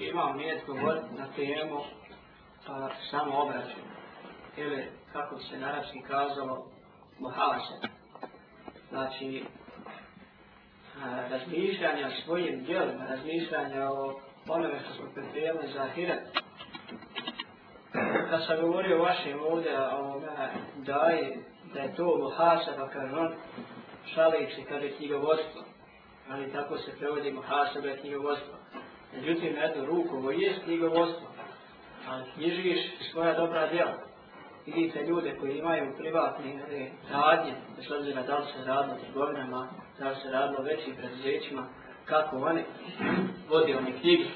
imao nijet govoriti na temu a, samo obraću. Ili, kako bi se na arabski kazalo, muhase. Znači, a, razmišljanje o svojim djelima, razmišljanje o onome što smo pripremili za ahiret. Kad sam govorio vašim ovdje ovoga, ovome daji, da je to muhase, pa kaže on, šalim se, kaže knjigovodstvo. Ali tako se prevodi muhasebe knjigovodstvo. Međutim, eto, jednu ruku, je knjigovodstvo, ali knjižiš svoja dobra djela. Vidite ljude koji imaju privatne e, radnje, bez obzira da li se radilo trgovinama, da li se radilo većim preduzećima, kako oni vodi oni knjigi,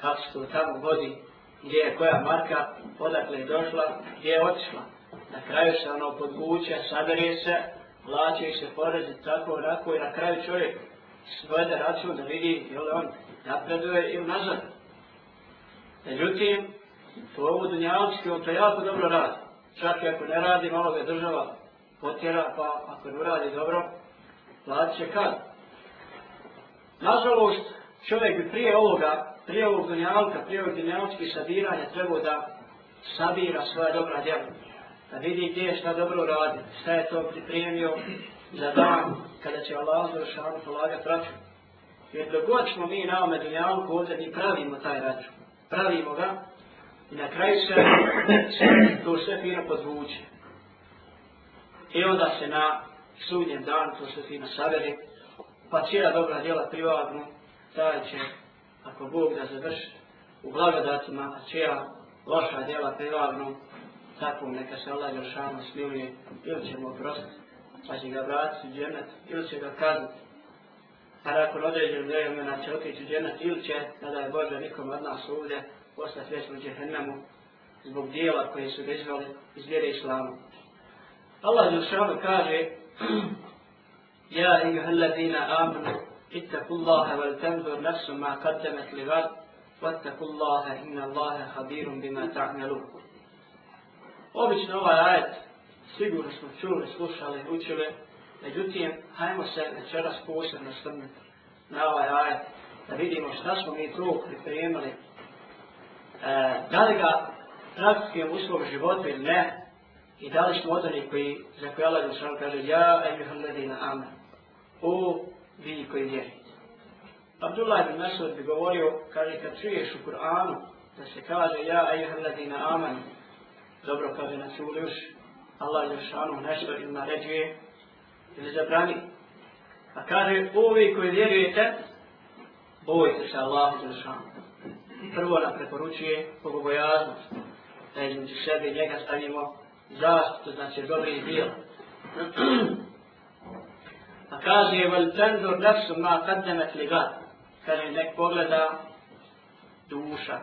kako se to tamo vodi, gdje je koja marka, odakle je došla, gdje je otišla. Na kraju se ono podvuče, sabere se, plaćaju se porezi, tako, onako, i na kraju čovjek svede račun da vidi je li on napreduje i nazad. Međutim, to ovu dunjavski, on to jako dobro radi. Čak i ako ne radi, malo ga država potjera, pa ako ne radi dobro, platit će kad. Nažalost, čovjek bi prije ovoga, prije ovog dunjavka, prije ovog dunjavskih sabiranja trebao da sabira svoje dobra djela. Da vidi gdje je šta dobro radi, šta je to pripremio za dan kada će Allah za polagati račun. Jer dok god smo mi na ovome dunjalku ovdje mi pravimo taj račun. Pravimo ga i na kraju se, se to sve fino podvuče. I onda se na sudnjem danu to sve fino saveri, pa cijela dobra djela privadnu, taj će, ako Bog da završi u blagodatima, a cijela loša djela privadnu, tako neka se Allah Jeršanu smiluje ili ćemo oprostiti, pa će ga vratiti u džennet ili će ga kazniti. A nakon određenog vremena će otići u džennet ili će, kada je Bože nikom od nas ovdje, ostati već u džehennemu zbog dijela koje su izvali iz vjere islamu. Allah Jeršanu kaže Ja ejuhallazina amanu ittaku Allahe wal tanzur nafsu ma qaddamat li gad vattaku Allahe inna Allahe habirum bima ta'melu Obično ovaj ajet sigurno smo čuli, slušali, učili, međutim, hajmo se večeras posebno strnuti na ovaj ajet, da vidimo šta smo mi tu pripremili, e, da li ga praktičujem u svom životu ili ne, i da li smo od onih koji, za koje Allah Jerusalem kaže, ja, ejuhal ledina amen, o, vi koji vjerite. Abdullah ibn Masud bi govorio, kaže, kad čuješ u Kur'anu, da se kaže, ja, ejuhal ledina amen, dobro kaže na čuli još, Allah Jeršanu nešto im naređuje ili zabrani. A kaže, ovi koji vjerujete, bojite se Allah Jeršanu. Prvo nam preporučuje bogobojaznost, da između sebe i njega stavimo zaštitu, znači dobri dio. A kaže, vel tenzor nefsu ma kaddemet li gad. Kaže, nek pogleda duša.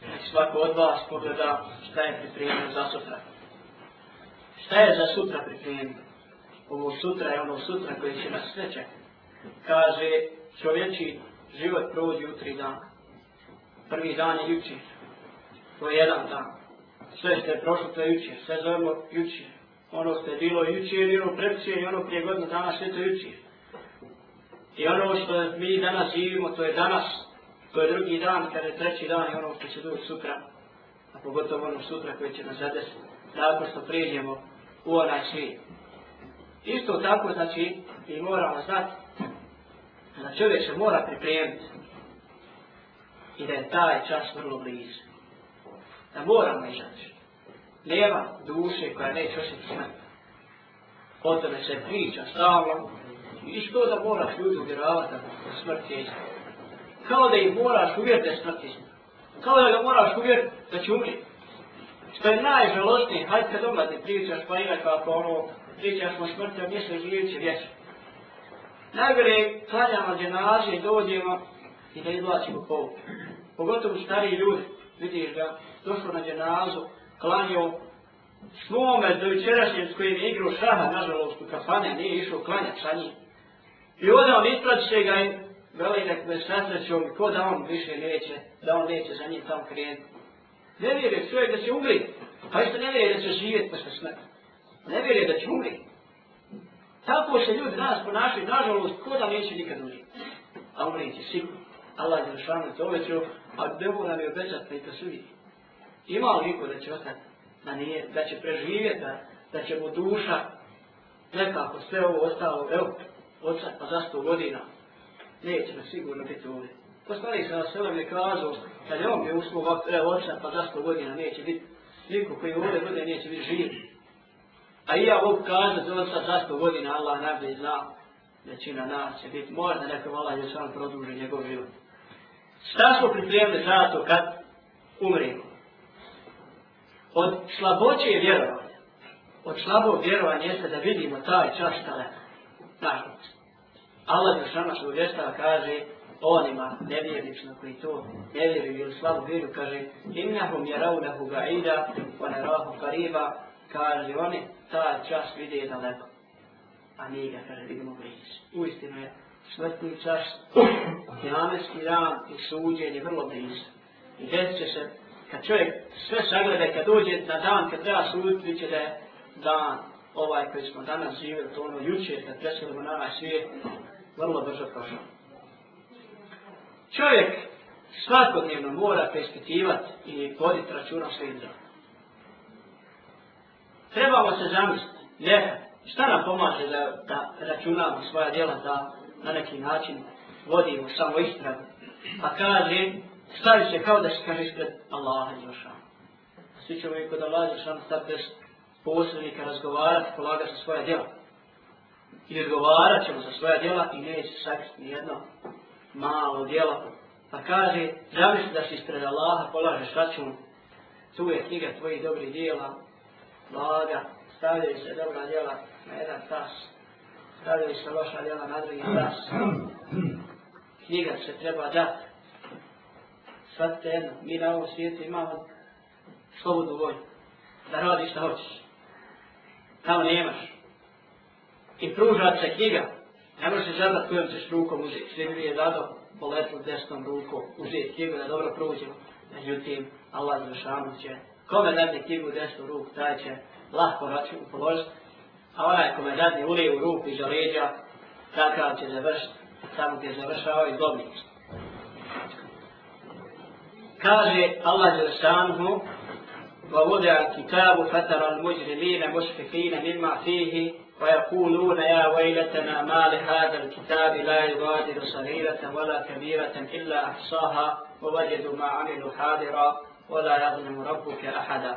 Nek svako od vas pogleda šta je pripremio za sutra. Šta je za sutra pripremio? Ovo sutra je ono sutra koje će nas sve čekati. Kaže, čovječi život prođe u tri dana. Prvi dan je jučer. To je jedan dan. Sve što je prošlo, to je jučer. Sve zovemo jučer. Ono što je bilo jučer i ono predsije i ono prije godina dana, sve to je jučer. I ono što mi danas živimo, to je danas. To je drugi dan, kada je treći dan i ono što će doći sutra. A pogotovo ono sutra koje će nas zadesiti. Tako što prijeđemo u onaj svijet. Isto tako, znači, mi moramo znati da čovjek se mora pripremiti i da je taj čas vrlo blizu. Da moramo izaći. Nema duše koja neće osjeti smrt. O tome se priča stalno. I što da moraš ljudi uvjeravati da smrt je istina. Kao da ih moraš uvjeriti da je smrt istina. Kao da ga moraš uvjeriti da će umrijeti. Što je najžalostnije, hajde kad omladni pričaš, pa imaš kako ono, pričaš smo smrti, a se živit će vječno. Najgore klanjamo dženaze i dođemo i da izvlačimo povu. pogotovo stariji ljudi, vidiš da došlo na dženazu, klanio, svome do večerašnjem s kojim je igrao šaha, nažalost, u kafane, nije išao klanjati sa njim. I onda on ispraće ga i veli nek me sasrećom, ko da on više neće, da on neće za njim tamo krenuti. Ne vjeruje čovjek da će umri, pa isto ne vjeruje da će živjeti posle smrti. Ne vjeruje da će umriti. Tako se ljudi danas ponašaju, nažalost, ko da neće nikad umriti. A umriti će sigurno. Allah je zašanu to obećao, a Bebu nam je obećat pa i to svi. Ima li niko da će ostati, da, nije, da će preživjeti, da, da će mu duša nekako sve ovo ostalo, evo, od sad pa za sto godina, neće nas sigurno biti ovdje. Postali se na selom je kazao, kad je on bio uslov, evo, od sad pa za sto godina neće biti, niko koji ovdje bude neće biti živ. A i ja mogu kazati, od sa za sto godina Allah najbolje zna, većina nas će biti, možda nekom Allah je sam produži njegov život. Šta smo pripremili za to kad umrimo? Od slaboće vjerovanja, od slabog vjerovanja jeste da vidimo taj čas daleko. Nažalost. Allah je što nas kaže onima nevjernicima koji to ne vjeruju ili slabu vjeru kaže innahum jaravnahu ga'ida wa narahu qariba kaže oni taj čas vide daleko a mi ga kaže vidimo blizu uistinu je smrtni čas kiametski dan i suđenje vrlo blizu i desit će se kad čovjek sve sagleda kad dođe na dan kad treba suditi će da je dan ovaj koji smo danas živjeli to ono juče kad preselimo na ovaj svijet vrlo brzo prošao. Čovjek svakodnevno mora preispitivati i voditi računa svojim djelom. Trebamo se zamisliti, neka, šta nam pomaže da, da računamo svoja djela, da na neki način vodimo samo istragu. Pa kaže, stavi se kao da se kaže ispred Allaha i Jošana. Svi ćemo i kod Allaha i Jošana stati bez posrednika razgovarati, polagati svoja djela i odgovarat ćemo za svoja djela i neće sakriti nijedno malo djela. Pa kaže, zamisli da si ispred Allaha polažeš račun, tu je knjiga tvojih dobrih djela, blaga, stavljaju se dobra djela na jedan tas, stavljaju se loša djela na drugi tas. Knjiga se treba dati. Svatite jedno, mi na ovom svijetu imamo slobodnu volju, da radiš što hoćeš. Tamo nemaš, i pruža se knjiga. Ne možeš se žadat kojom ćeš rukom uzeti. Sve mi je dado po letu desnom rukom uzeti knjigu da dobro pruđemo. Međutim, Allah Zršanu će kome dadne knjigu desnu ruku, taj će lahko račun položiti. A onaj kome dadne ulije u ruku iza leđa, takav će završiti tamo gdje završava i dobnik. Kaže Allah Zršanu ووضع الكتاب فترى المجرمين مشفقين مما فيه ويقولون يا ويلتنا ما لهذا الكتاب لا يغادر صغيرة ولا كبيرة إلا أحصاها ووجدوا ما عملوا حاضرا ولا يظلم ربك أحدا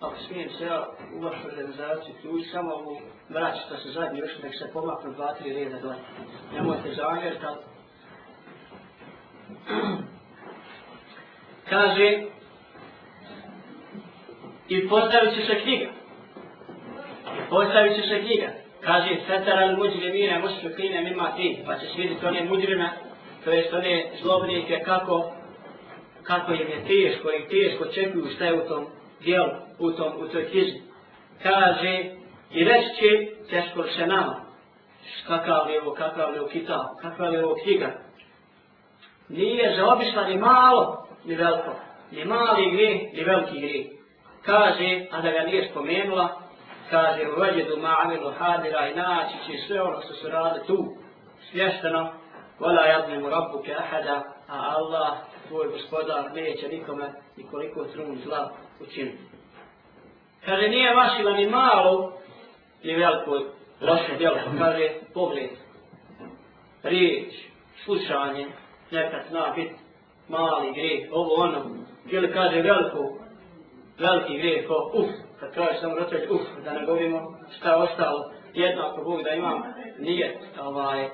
Ako smijem se ja u vašu organizaciju ključ, samo ovu vraćite se zadnji još nek se pomaknu dva, tri reda dole. Nemojte zamjeriti, ali... Kaže, i postavit će se knjiga postavit će se knjiga. Kaže, fetara li muđri mine, mušli kline mima ti, pa će svidjeti one muđrime, to jest one zlobnike, kako, kako im je teško i teško čekuju šta je u tom dijelu, u, tom, u toj knjizi. Kaže, i reći će, teško se nama, kakav je ovo, kakav je ovo kitab, kakav je ovo knjiga. Nije zaobišla ni malo, ni veliko, ni mali gri, ni veliki gri. Kaže, a da ga nije spomenula, kaže u vađedu ma'amilu hadira i naći će sve ono što su rade tu, svješteno, vola jadnemu rabbuke ahada, a Allah, tvoj gospodar, neće nikome nikoliko trun zla učiniti. Kaže, nije vašila ni malo, ni veliko loše djelo, kaže, pogled, riječ, slušanje, nekad zna biti mali grijeh, ovo ono, ili kaže veliko, veliki grijeh, ko? Uf, kad kažeš samo roditelj, uf, da ne govorimo šta je ostalo, jedno ako Bog da imam nije ovaj,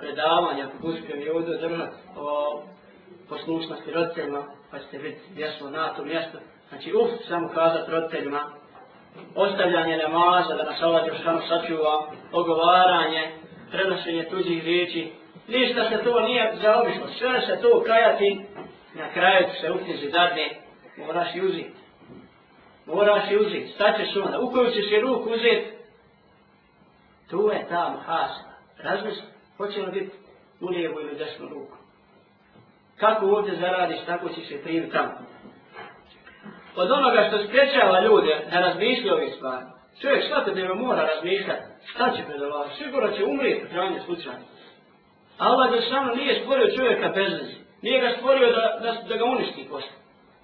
predavanje, ako uspijem i ovdje o poslušnosti roditeljima, pa ćete vidjeti gdje smo na to mjesto. Znači, uf, samo kazati roditeljima, ostavljanje namaza, da nas Allah Jošanu sačuva, ogovaranje, prenošenje tuđih riječi, ništa se to nije zaobišlo, sve se to kajati na kraju se u knjizi dadne, moraš i uzeti. Moraš i uzeti, staćeš onda. U koju ćeš je ruku uzeti, tu je ta muhasa, Razmisli, hoće li biti u lijevu ili desnu ruku. Kako ovdje zaradiš, tako ćeš se primiti tamo. Od onoga što sprečava ljude da razmišlja ove stvari, čovjek svakodnevno mora razmišljati šta će pred Allah, sigurno će umrijeti u krajnje slučaju. Allah da samo nije stvorio čovjeka bez. Nije ga stvorio da, da, da ga uništi posle.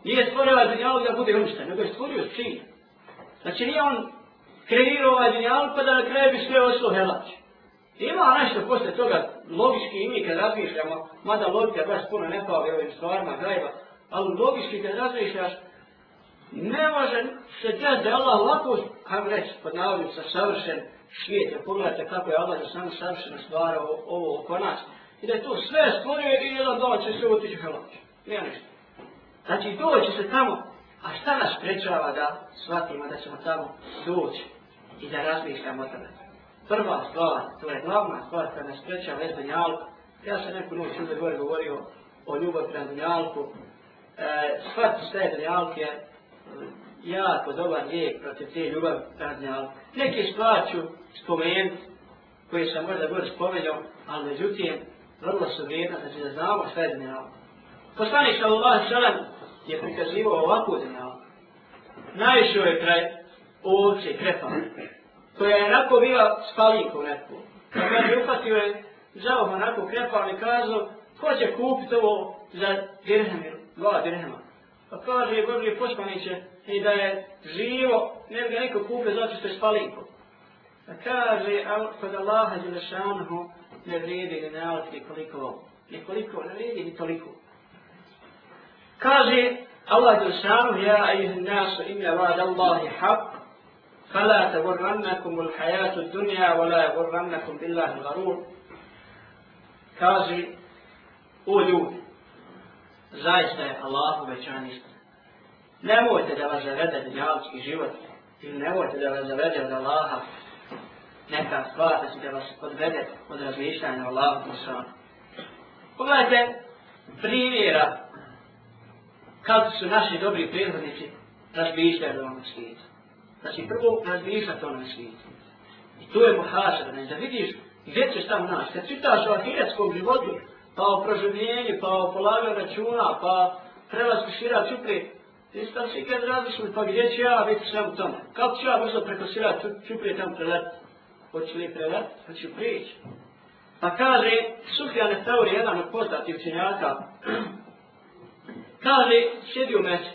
Nije stvorio ovaj dunjalog da bude uništen, nego je stvorio cilj. Znači nije on kreirao ovaj dunjalog pa da na kraju bi sve oslo helač. Ima nešto posle toga, logički i mi kad razmišljamo, mada logika baš puno ne pavi ovim stvarima, grajba, ali logički kad razmišljaš, ne može se desiti da Allah lako, kam reći, pod navodnim sa savršen svijet, jer pogledajte kako je Allah za samo savršeno stvarao ovo oko nas, i da je to sve stvorio i jedan dan će se otići helač. Nije ništa. Znači doći se tamo, a šta nas prečava da shvatimo da ćemo tamo doći i da razmišljamo o tome. Prva stvar, to je glavna stvar koja nas prečava je dunjalku. Ja sam neku noć ovdje gore govorio o ljubav prema dunjalku. E, shvatiti je dunjalke je e, jako dobar lijek protiv te ljubav prema dunjalku. Neke stvari ću spomenuti koje sam možda gore spomenuo, ali međutim, vrlo su vrijedna, znači da znamo šta je dunjalku. Poslanik sallallahu sallam je prikazivao ovakvu dunjalku. Najvišao je kraj ovce, i krepa, koja je onako bila spalinko neku. Kad je uhvatio je žao onako krepao i kazao, ko će kupiti ovo za dirhem, dva dirhema. Pa kaže je Božije poslaniće i da je živo, ne bi ga neko kupio zato što je spalinko. Pa kaže, kod Allaha Đelešanohu ne vrijedi ni nalog nikoliko, nikoliko, ne vrijedi ni toliko. Kaže Allah Đelešanohu, ja ayuhin nasu ime vad Allahi haq, فلا تغرنكم الحياة الدنيا ولا يغرنكم بالله الغرور kaže o ljudi zaista je Allah uvećan istina nemojte da vas zavede dunjavski život ili nemojte da vas zavede od Allaha neka stvar da se da vas odvede od razmišljanja Allahu Musa'ala pogledajte primjera kako su naši dobri prirodnici razmišljali o ovom svijetu Znači prvo razmišljati o onom svijetu. I tu je muhašar, znači da vidiš gdje ćeš tamo naći. Kad čitaš o ahiretskom životu, pa o proživljenju, pa o polaganju računa, pa prelazku šira čupri, ti si svi kad razmišljali, pa gdje ću ja biti sve u tome? Kako ću ja brzo preko šira čupri tam prelet? Hoću li prelet? Hoću prići? Pa kaže, Sufjan Eftauri, jedan od poznatih učenjaka, kaže, sjedi u mesi.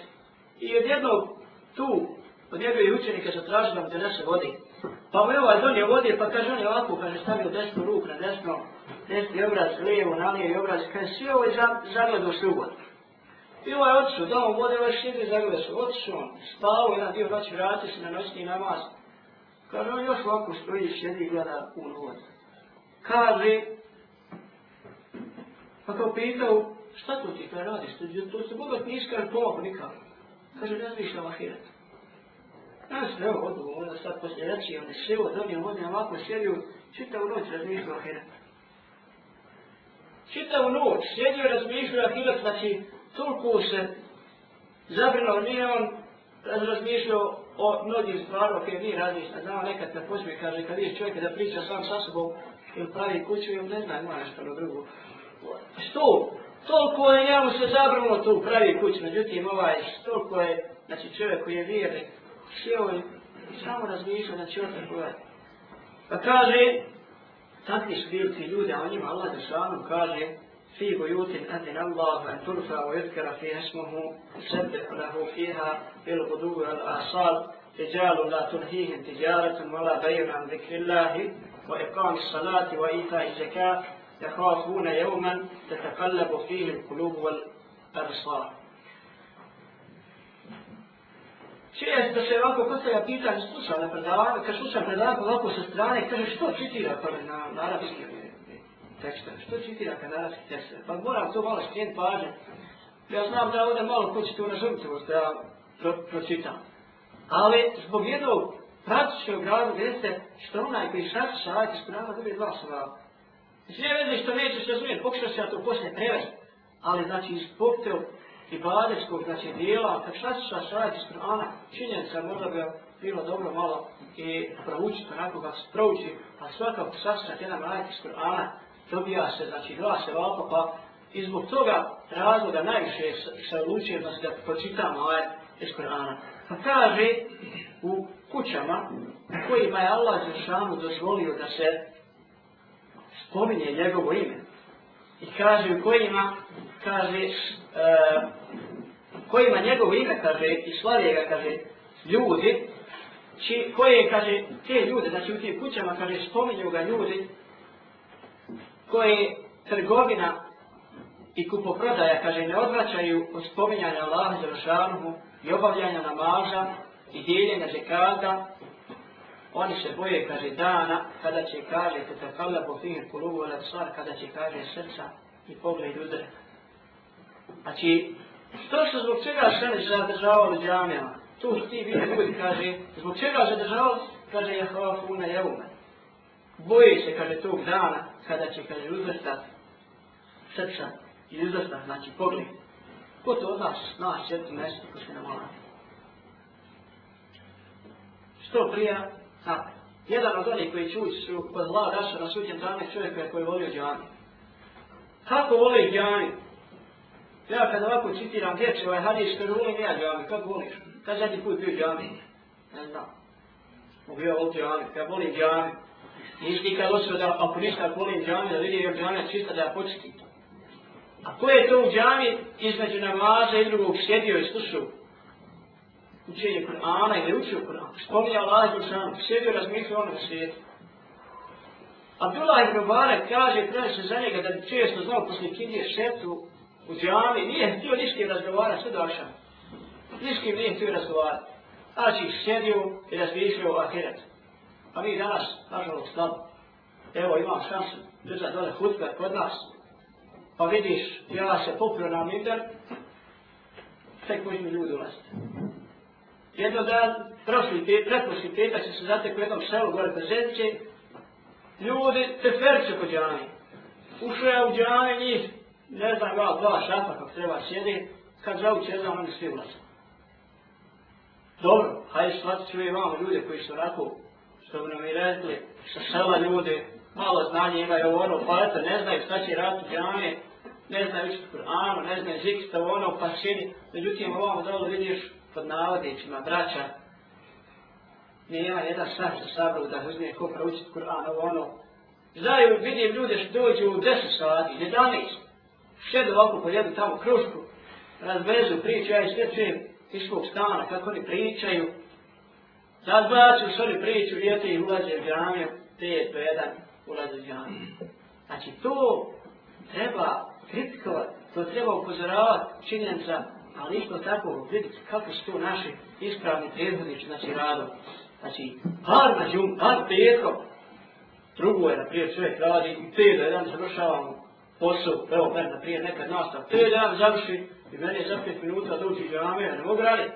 I od jednog tu od njegove učenika su tražili da mu donese vode. Pa mu je ovaj donio vodi, pa kaže on je ovako, kaže stavio desnu ruku na desno, desni obraz, lijevo na i obraz, kaže svi ovo je zagledao se u. I ovaj otišao, dao mu vode, ovaj šidi zagledao se, otišao on, spao jedan dio noći, vratio se na noćni namaz. Kaže on još ovako stoji, sjedi i gleda u vodu. Kaže, pa kao pitao, šta to ti kaj radiš, to se bogat niska, ali pomogu nikako. Kaže, ne zmišljam ahiretu. Ja sam evo odgovor, onda sad poslije reći, ono, on je ševo, donio vodu, ovako sjedio, čitavu noć razmišljao o ahiretu. Čitavu noć sjedio i razmišljao o ahiretu, znači toliko se zabrinuo, nije on razmišljao o mnogim stvarima koje mi razmišljamo. Znamo nekad te pođe kaže, kad vidiš čovjeka da priča sam sa sobom, ili pravi kuću, ili ne znam, ima nešto na drugo. Što? Toliko je njemu se zabrinuo tu pravi kuću, međutim ovaj, toliko je, znači čovjek koji je vjernik, sjeo i samo razmišljao će otak gledati. Pa kaže, takvi su bili ti ljudi, a o njima Allah za šanu kaže, Allah, an turfa wa yudkara fi esmuhu, sebbe lahu fiha, bil budu al asal, رجال لا تلهيهم تجارة ولا بيع عن ذكر الله وإقام الصلاة وإيتاء الزكاة يخافون يوما تتقلب فيه القلوب والأبصار Često da se ovako postavlja pitanje, slušam na predavanje, kad slušam predavanje ovako sa strane, kaže što čitira pa na, na arabski tekste, što čitira kad na arabski tekste, pa moram to malo skrijen pažnje. Ja znam da ovdje malo ko će to razumiti, ja pro, pročitam. Ali zbog jednog praktičnog razloga jeste što onaj koji šači šalajte s prava dobije dva slava. Znači ne vezi što nećeš razumijeti, pokušao se ja to poslije prevesti, ali znači iz te i znači dijela, kad šta ćeš sastaviti iz Kur'ana, činjenica možda bi bilo dobro malo i proučiti onako ga prouči, a svakako sastaviti jedan ajet iz Kur'ana, dobija se, znači dva se vapa, pa i zbog toga razloga najviše se odlučio znači, da pročitamo ajet iz Kur'ana. Pa kaže u kućama u kojima je Allah Zršanu dozvolio da se spominje njegovo ime. I kaže u kojima, kaže, uh, kojima njegovo ime, kaže, i slavije ga, kaže, ljudi, či, koje, kaže, te ljude, znači u tim kućama, kaže, spominju ga ljudi, koje trgovina i kupoprodaja, kaže, ne odvraćaju od spominjanja Allaha za i obavljanja namaza i dijeljenja zekada, oni se boje, kaže, dana, kada će, kaže, te takavla po fihir kulubu, kada će, kaže, srca i pogled udre. Znači, što se zbog čega se ne zadržavali džamijama? Tu su ti vidi ljudi, kaže, zbog čega zadržavali? Kaže, je hvala funa. Boje se, kaže, tog dana, kada će, kaže, uzvrstat srca i uzvrstat, znači, pogled. Ko to od nas, nas, četiri mjesto, ko se ne mora. Što prija, tako. Jedan od onih koji će su kod Allah daša na sudjem dane čovjeka koji volio džamiju. Kako voli džamiju? Ja kad ovako citiram riječ ovaj hadis, kad volim ja džami, kako voliš? Kad zadnji put bio džami? Ne znam. Mogu ja džami, kad volim džami. Nisi ti kad osvio da ako ništa volim džami, da vidim jer džami čista da ja početim to. A ko je to u džami između namaza i drugog sjedio i slušao? učenje Kur'ana ili učio Kur'an. Spominja Allah i Kur'an, sjedio razmišljao ono u svijetu. Abdullah ibn Mubarak kaže, pravi se za njega da bi često znao poslije kindije šetu u džami, nije htio niški razgovarati, sve došao. Niški nije htio razgovarati. Znači, sjedio i razmišljio o ahiretu. A mi danas, nažalost, slabo. Evo, imam šansu, držati dole hutbe kod nas. Pa vidiš, ja se popio na minder, tek možemo ljudi ulaziti. Jedno dan, prošli pet, pretprošli petak se zatekao jednom selu gore Brzeće, ljudi te ferče kod džani. Ušao je u džani njih, ne znam, ja dva šafa kako treba sjedi, kad zavu će znam, oni svi ulaze. Dobro, hajde shvatit ću imamo ljude koji su onako, što bi nam i rekli, sa sela ljude, malo znanje imaju ono, pa eto, ne znaju šta će raditi u ne znaju učiti Kur'anu, ne znaju ziksta ono, pa sjedi, međutim, ovamo dole vidiš, pod navodićima braća, nema jedan sat za sabru da uzme ko proučiti Kur'an, ono. Znaju, vidim ljude što dođu u 10 sati, 11, šedu ovako po jedu tamo krušku, razvezu priču, ja i sve čujem iz svog stana, kako oni pričaju. Razbaću s oni priču, djete i ulaze u džamiju, 5 do 1 ulaze u džamiju. Znači, to treba kritikovati, to treba upozoravati činjenica ali isto tako vidjeti kako su to naši ispravni prethodnici, znači radom. Znači, par na džum, par petkom, drugo je, naprijed, čovjek radi i te da jedan završavamo posao, evo, meni, naprijed, nekad nastav, pet da završi i meni je za pet minuta doći u džame, ja ne mogu raditi.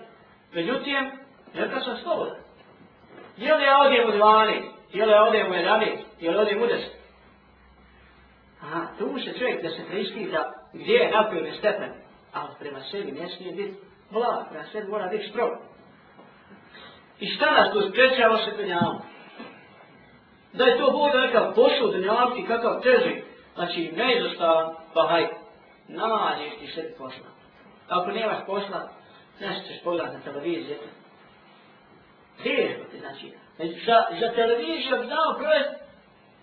Međutim, neka sam slobodan. Je li ja odijem u dvani, je li ja odijem u jedani, je li odijem u deset? Aha, tu se čovjek da se preispita gdje je napio stepen ali prema sebi ne smije biti blag, prema sebi mora biti strog. I šta nas tu sprečava se penjavom? Da je to Bog nekav posao dunjavki kakav teži, znači neizostavan, pa hajde, nađeš ti sebi posla. Ako nemaš posla, nešto ćeš pogledati na televiziju. Teško ti znači? znači. Za, za televiziju bi dao provesti,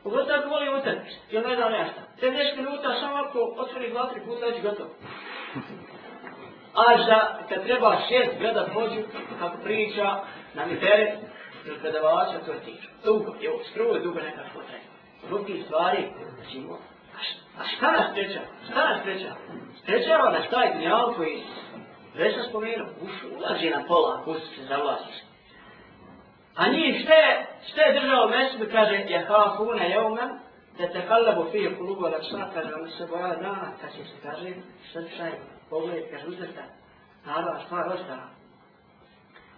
pogotovo ako volim utrpiš, ili ne znam nešto. Te 10 minuta samo ako otvori dva, tri puta, već gotovo. A za, kad treba šest gleda pođu, kako priča, na mi teret, ili predavača, to je tiče. Dugo, evo, struo dugo nekako treba. Zbog tih stvari, znači, mora a šta nas sprečava? Šta nas sprečava? Sprečava nas taj gnjal koji, već sam spomenuo, ulazi na pola, pusti se, zavlazi. A njih šta je, šta je držao mesu, kaže, je hafuna jeumen, da te kallabu fije kulubu ala psa, kaže, oni se boja dana, kad će se kaže, srčaj, pogled, kaže, uzrta, naravno, stvar ostala.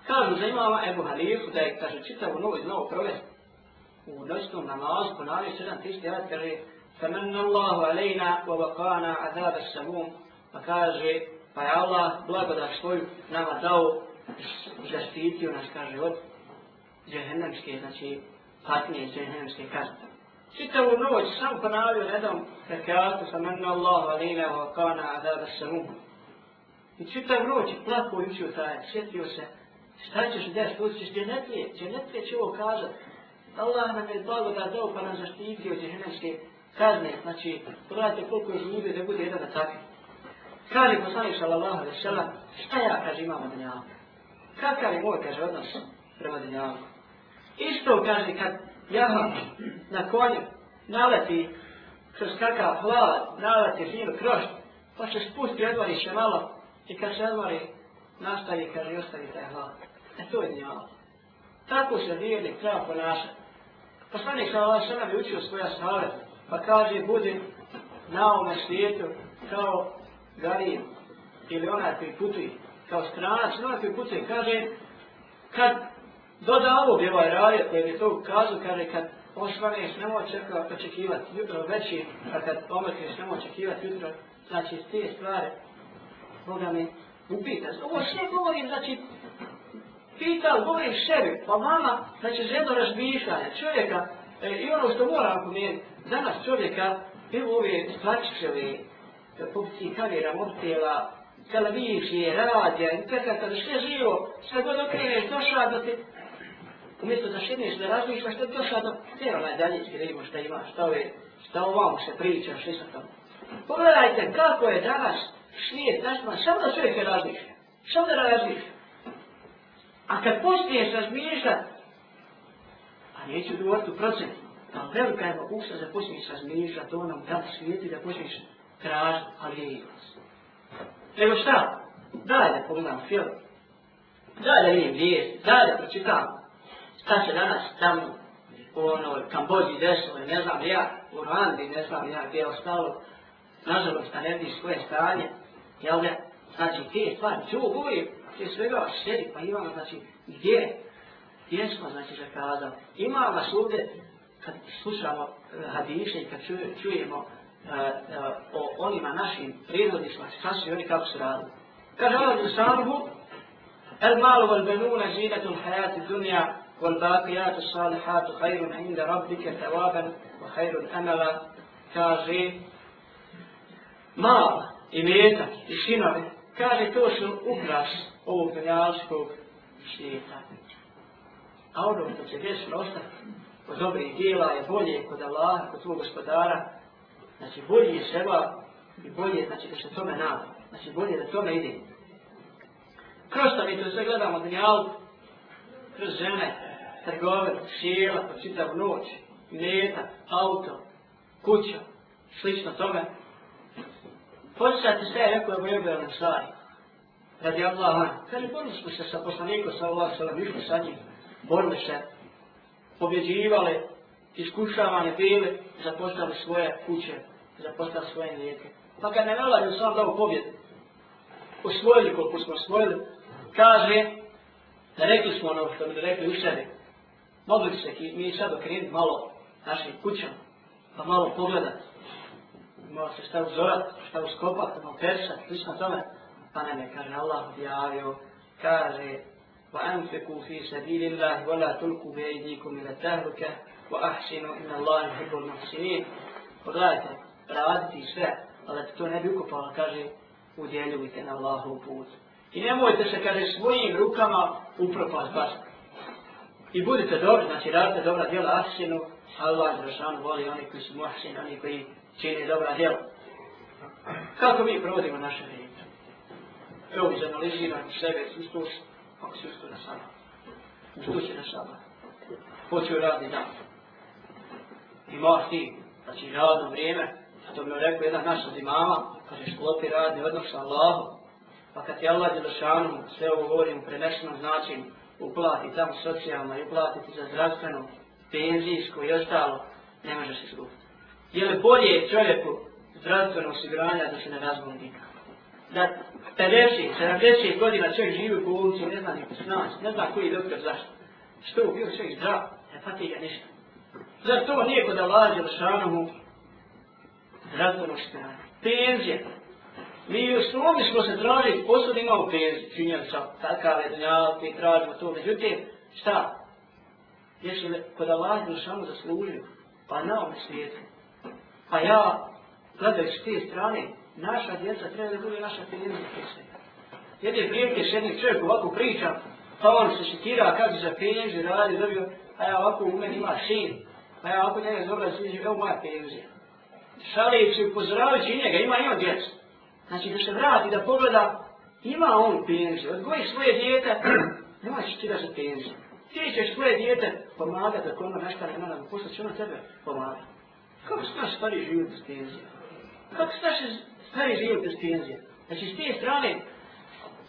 Kažu za imama Ebu Halifu, da je, kaže, čitavu novu i novu provest, u noćnom namazu, ponavljaju sedam tisti, ja kaže, فمن الله علينا ووقانا عذاب السموم pa kaže Pa je Allah blagodat svoju nama dao, zaštitio nas, kaže, od džehennemske, znači, patnije džehennemske kazne. Čitavu noć sam ponavio redom rekatu sa menna Allah alina wa kana adaba samum. I čitavu noć plako učio taj, sjetio se, šta ćeš desiti, učiš dženetlije, dženetlije će ovo kazati. Allah nam je blagodat dao pa nam zaštitio džehennemske kazne, znači, pogledajte koliko je ljudi da bude jedan na takvi. Kaže poslanik sallallahu alejhi ve sellem, šta ja, kaže, imam od? Kakav je moj, kaže, odnos prema dunjavu? Isto, kaže, kad ja na konju naleti kroz kakav hlad, naleti živ kroz, pa se spusti, odmori se malo i kad se odmori, nastavi, kaže, ostavi taj hlad. E to je dunjavu. Tako se vjernik treba ponašati. Poslanik sallallahu alejhi ve sellem je učio svoja savjeta, pa kaže, budi na ovome svijetu kao garib ili onaj koji putuje, kao stranac, onaj koji putuje, kaže, kad doda ovo bi ovaj radio koji je to ukazao, kaže, kad osvaneš, nemoj očekivati jutro veći, a kad omrkneš, nemoj očekivati jutro, znači, te stvari, Boga mi upita. Ovo sve govorim, znači, pital, govorim sebi, pa vama, znači, jedno razmišljanje čovjeka, e, i ono što moram pomijeniti, danas čovjeka, evo ove stvačićeve, popci kamera, mobitela, televizije, radija, internet, kada sve živo, sve god okreneš, došla do te, umjesto da šedneš, da razmišljaš, da došla do te onaj daljički, da vidimo šta ima, šta ove, šta ovamo se priča, šta su tamo. Pogledajte kako je danas svijet, našma, samo da čovjek je razmišlja, samo da razmišlja. A kad počneš razmišljati, a neću govoriti u procentima, ali velika je mogućnost da počneš razmišljati o onom da svijeti, da počneš tražiti, ali je iglas. Nego šta? Daj da pogledam film. Daj da vidim vijest. Daj da pročitam. Šta se danas tamo u onoj Kambođi desilo, ne znam ja, u Rwandi, ne znam ja gdje je ostalo. Nažalost, da ne vidiš koje stanje. Jel ne? Znači, te stvari, čuo uvijek, prije svega sedi, pa imamo, znači, gdje? Gdje smo, znači, zakazali? Ima vas ovdje, kad slušamo e, hadiše i kad čujemo e, e, o onima našim prirodnicima, šta su oni kako su radili. Kaže Allah Jesanuhu, El malu wal benuna zinatul hajati dunja, wal bakijatu salihatu hajrun inda rabbike tevaben, wa hajrun amala, kaže, mal i metak i sinovi, kaže, to su ukras ovog dunjalskog svijeta. A ono što će desno ostati od dobrih dijela je bolje kod Allaha, kod svog gospodara, Znači bolje je seba i bolje znači da se tome nada. Znači bolje da tome ide. Kroz što mi to sve gledamo dunjalu, kroz žene, trgove, šijela, pa po čitavu noć, mjeta, auto, kuća, slično tome. Početi sve je rekao je bojobio na stvari. Radi Allah, kaže, borili smo se sa poslanikom, sa Allah, sa Allah, sa njim, borili se, pobjeđivale iskušavane bile, zapostavili svoje kuće, zapostavili svoje lijeke. Pa kad ne nalazi u svom dao pobjed, osvojili koliko smo osvojili, kaže, da rekli smo ono što bi rekli u sebi, mogli se mi sad okrenuti malo našim kućama, pa malo pogledat, malo se šta uzorat, šta uskopat, malo persat, slično tome, pa ne me, kaže, Allah objavio, kaže, وأنفقوا في سبيل الله ولا تلقوا بأيديكم إلى التهلكة وأحسنوا إن الله يحب المحسنين Pogledajte, raditi sve, ali to ne bi ukopala, kaže, udjeljujte na Allahov put. I nemojte se, kaže, svojim rukama upropat baš. I budite dobri, znači radite dobra djela Ahsinu, Allah za voli oni koji su muhsin, oni koji čine dobra djela. Kako mi provodimo naše vrijeme? Evo, izanaliziram sebe, sustušno ako si ustao na sama. Ustao si na sama. Počeo radni dan. I moraš ti, znači radno vrijeme, a to bi rekao jedan naš od imama, kaže sklopi radni odnos sa Allahom, pa kad ti Allah je sve ovo govorim u prenešenom značinu, uplati tamo socijalno i uplatiti za zdravstveno, penzijsko i ostalo, ne može se skupiti. Je li bolje čovjeku zdravstveno osiguranje da se ne razboli nikako? Da 50, 70 godina čovjek živi u bolnici, ne zna niko snaći, ne zna koji je doktor zašto. Što bio čovjek zdrav, ne pati ga ništa. Zar to nije kod Allah Đelšanomu zdravstveno osiguranje? Penzije. Mi u slovi smo se tražili, posud imamo penzije, činjeli sam, takav je dunjal, tražimo to, međutim, šta? Jesi li kod Allah Đelšanu zaslužio? Pa na ovom svijetu. Pa ja, gledajući te strane, naša djeca treba da bude naša penzija prije Jedne prilike s jednim čovjek ovako priča, pa on se šitira kako za penziju radi, dobio, a ja ovako u meni ima sin, a ja ovako njega zobra sviđa, evo moja penzija. Šalijući, upozoravajući njega, ima i on djecu. Znači da se vrati, da pogleda, ima on penziju, odgoji svoje djete, nema će ti da za penziju. Ti ćeš svoje djete pomagati, ako ono nešto ne nadam, pošto će ono tebe pomagati. Kako se naš stari život bez penzije? Kako se naš je život bez penzije? Znači s te strane,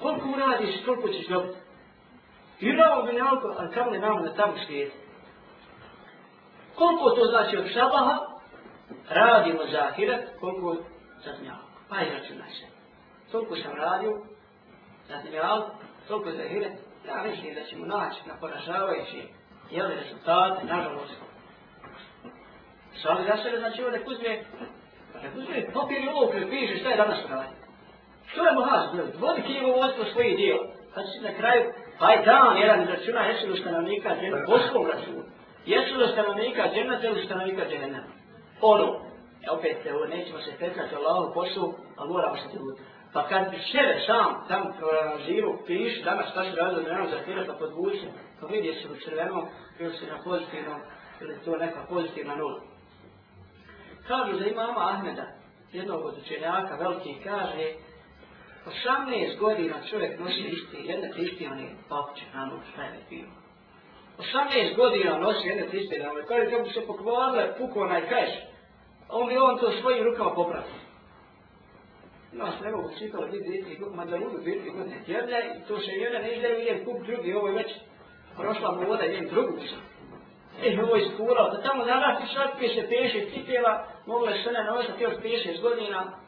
koliko uradiš, koliko ćeš dobiti. I na ovom dunjalku, ali kamo ne namo na tamo svijetu. Koliko to znači od šabaha, radimo za ahiret, koliko za dunjalku. Pa i računaj se. Toliko sam radio, za dunjalku, toliko za ahiret, ja mislim da ćemo naći na poražavajući jeli rezultate, nažalost. Sali za sebe, znači ovdje nek uzme, nek uzme papir i ovo piše šta je danas radio. Što je mohaz bilo? Vodi knjigovodstvo svojih dijela. Kad si na kraju, pa je dan jedan izračuna, jesu li stanovnika džena, poslom računa. Jesu li stanovnika džena, ili stanovnika džena? Ono, e opet, evo, nećemo se petati Allahu poslu, ali moramo se truditi. Pa kad sebe sam tam proanaliziru, piši danas šta se radilo da za tira pa podvuči, pa vidi jesi u crvenom ili si na pozitivnom, ili to neka pozitivna nula. Kažu za imama Ahmeda, jednog od učenjaka, veliki, kaže, 18 godina čovjek nosi isti, jedne te isti one papuće na noć, šta je bio. 18 godina nosi jedne te isti na kaže kako bi se pokvarile, puko onaj kajš, on bi on to svojim rukama popravio. Ima se nego mogu čitalo vidjeti, ma da ludu biti godine tjedne, i to se jedan ne izdaje vidjen kup drugi, ovo je već prošla mu voda, idem drugu se eh, ovo je skurao, da tamo narasti šatke se peše, cipjeva, mogla se ne nosati još 50 godina,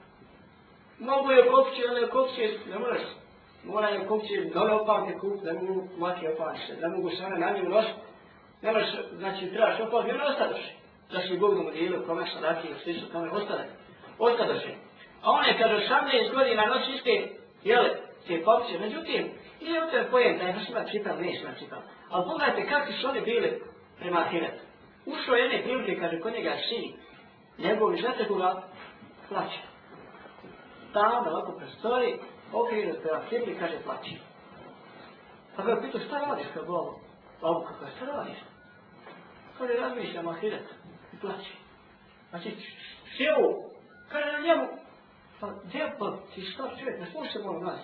Mogu je kopće, ali je kopće, ne moraš. Mora je kopće, dole opavke kup, da mogu mati opavke, da mogu se one na njim nositi. Ne moraš, znači, trebaš opavke, ne ostadaš. Da si Bog mu dijelu, kome sa raki, ili slično tome, ostadaš. Ostadaš je. A one, kada 18 godina noći iste, jele, te kopće, međutim, nije u tebe pojem, da je baš ima čitam, ne ima. Ali pogledajte kakvi su oni bili prema Ahiretu. Ušao jedne prilike, kaže, kod njega sin, i žete koga, plaće Tamo, da ovako prostori, okrije prema kibli, kaže, plaće. Pa ga pitao, šta radiš kao Bogu? Bogu, pa kako šta radiš? Kaže, razmišljam ahiretu i plaće. Znači, sjeo, kaže na njemu, pa gdje pa ti šta čovjek, ne slušaj moj glas.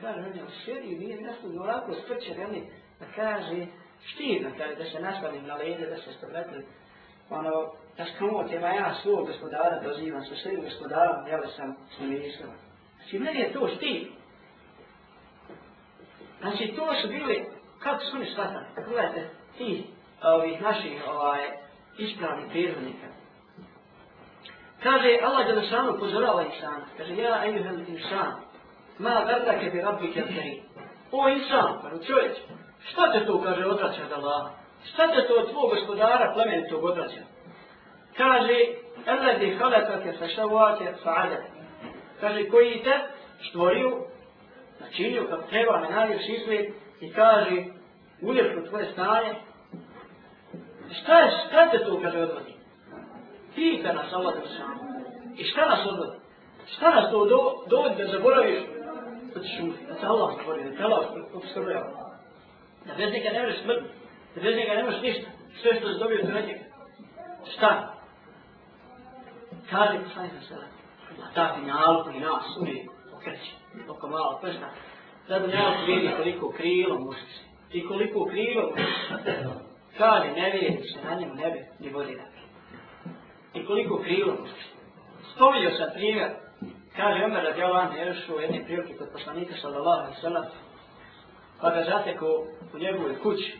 Kaže, on je sjedi i nije mjesto, i ovako sprče, veli, da kaže, štidno, kaže, da se nastavim na lede, da se stavljati, ono, da sknutima ja svog gospodara dozivam, sa svojim gospodarom, jel sam s ministrom. Znači, meni je to štid. Znači, to su bili, kako su oni shvatali? gledajte, ti, ovih naših, ovaj, ispravnih prirodnika. Kaže, Allah je da samo pozorava insan. Kaže, ja, ejuhel insan, ma verdake bi rabbi kjeri. O insan, pa čovječe, šta te to, kaže, odvraća da Allah? Šta te to od tvog gospodara plemenitog odvraća? kaže Eladi Alladhi khalaqaka fashawaka fa'ala. Kaže koji te stvorio, načinio kako treba, me najljepši izgled i kaže uljepšu tvoje stanje. Šta je, šta te to kaže odvodi? Pita nas Allah da sam. I šta nas odvodi? Šta nas to do, dovodi da zaboraviš? Da ćeš šuti, da te Allah stvorio, da te Allah obskrbljava. Da bez njega ne možeš smrti, da bez njega ne možeš ništa. Sve što se dobio od njega. Šta? kaže poslanik sa sela, na ta finjalku i nas uvijek okreće, oko malo prsta, da bi njavku vidi koliko krilo mušiš i koliko krilo mušiš. Kaže, ne vidi se na njemu nebe, ni vodi da I koliko krilo mušiš. Spominio sam primjer, kaže Omer radijalan je još u jedne prilike kod poslanika sallallahu alaihi sallam, pa ga zateko u njegove kući,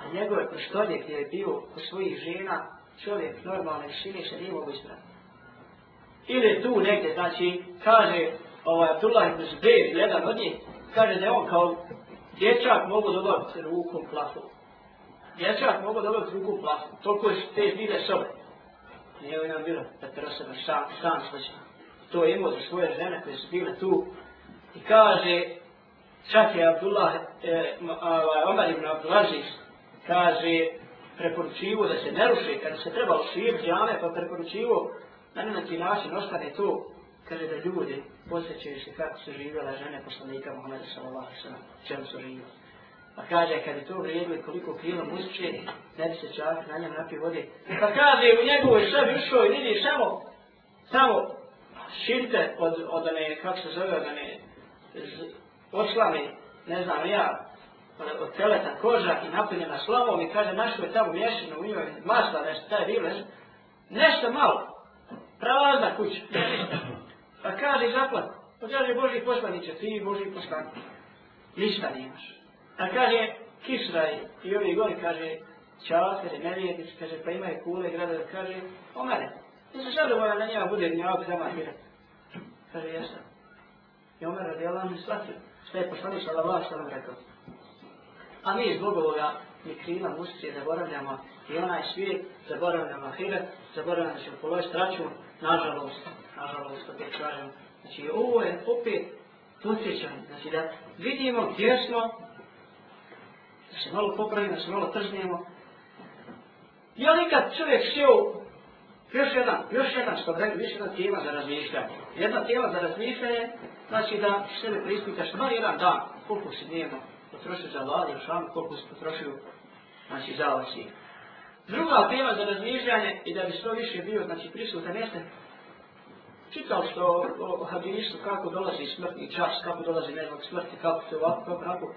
a njegove prostolje gdje je bio u svojih žena, čovjek normalne šine se nije mogu ispraviti ili tu negdje, znači, kaže ovaj Abdullah ibn Zubair, jedan od njih, kaže da je on kao dječak mogu dobaviti rukom plafu. Dječak mogu dobaviti rukom plafu. Toliko je te bile sobe. Nije u njom bilo, da te osoba sam, sam slučaj. to imao za svoje žene koje su bile tu. I kaže, čak je Abdullah, e, ovaj, Omar ibn Abdulaziz, kaže, preporučivo da se ne ruši, kada se trebalo širiti džame, pa preporučivo na neki način ostane to, kaže da ljudi posjećaju se kako su živjela žene poslanika Muhammeda sallallahu sallam, čemu su živjela. Pa kaže, kad je to vrijedilo koliko kilo mušće, ne bi se čak na njem napio vode. Pa kaže, u njegovoj sebi ušao i vidi samo, samo širte od, od one, kako se zove, od one, oslavi, ne znam ja, od teleta koža i napunjena slavom i kaže, našo je tamo mješino u njoj masla, nešto, taj bilo, nešto, nešto malo, prazna kuća, pa kaže, zaplat, pa kaže, Boži poslaniće, ti Boži poslaniće, ništa nemaš. A kaže, Kisra i ovi gori, kaže, časere, nevijetici, kaže, pa imaju kule, grada, kaže, o mene, ti se zadovoljan na njima bude njavak za mahira. Kaže, jesam. I Omer radi Allah mi shvatio, što je poslanik sallallahu sallam rekao. A mi zbog ovoga mi krila mušće zaboravljamo i onaj svijet, zaboravljamo ahiret, zaboravljamo da ćemo položiti račun, nažalost, nažalost, opet kažem. Znači, ovo je opet posjećan, znači da vidimo gdje smo, da se malo popravimo, da se malo trznemo. Je li kad čovjek sjeo, još jedan, još jedan, što rekao, još jedan tema za razmišljanje. Jedna tema za razmišljanje, znači da sebe prispitaš, ma jedan dan, koliko si dnevno potrošio za vlade, šan, koliko si potrošio, znači za ovasi. Druga tema za razmišljanje i da bi što više bio, znači prisutan jeste, čitao što o, o hadisu, kako dolazi smrtni čas, kako dolazi nezvog smrti, kako se ovako, kako onako.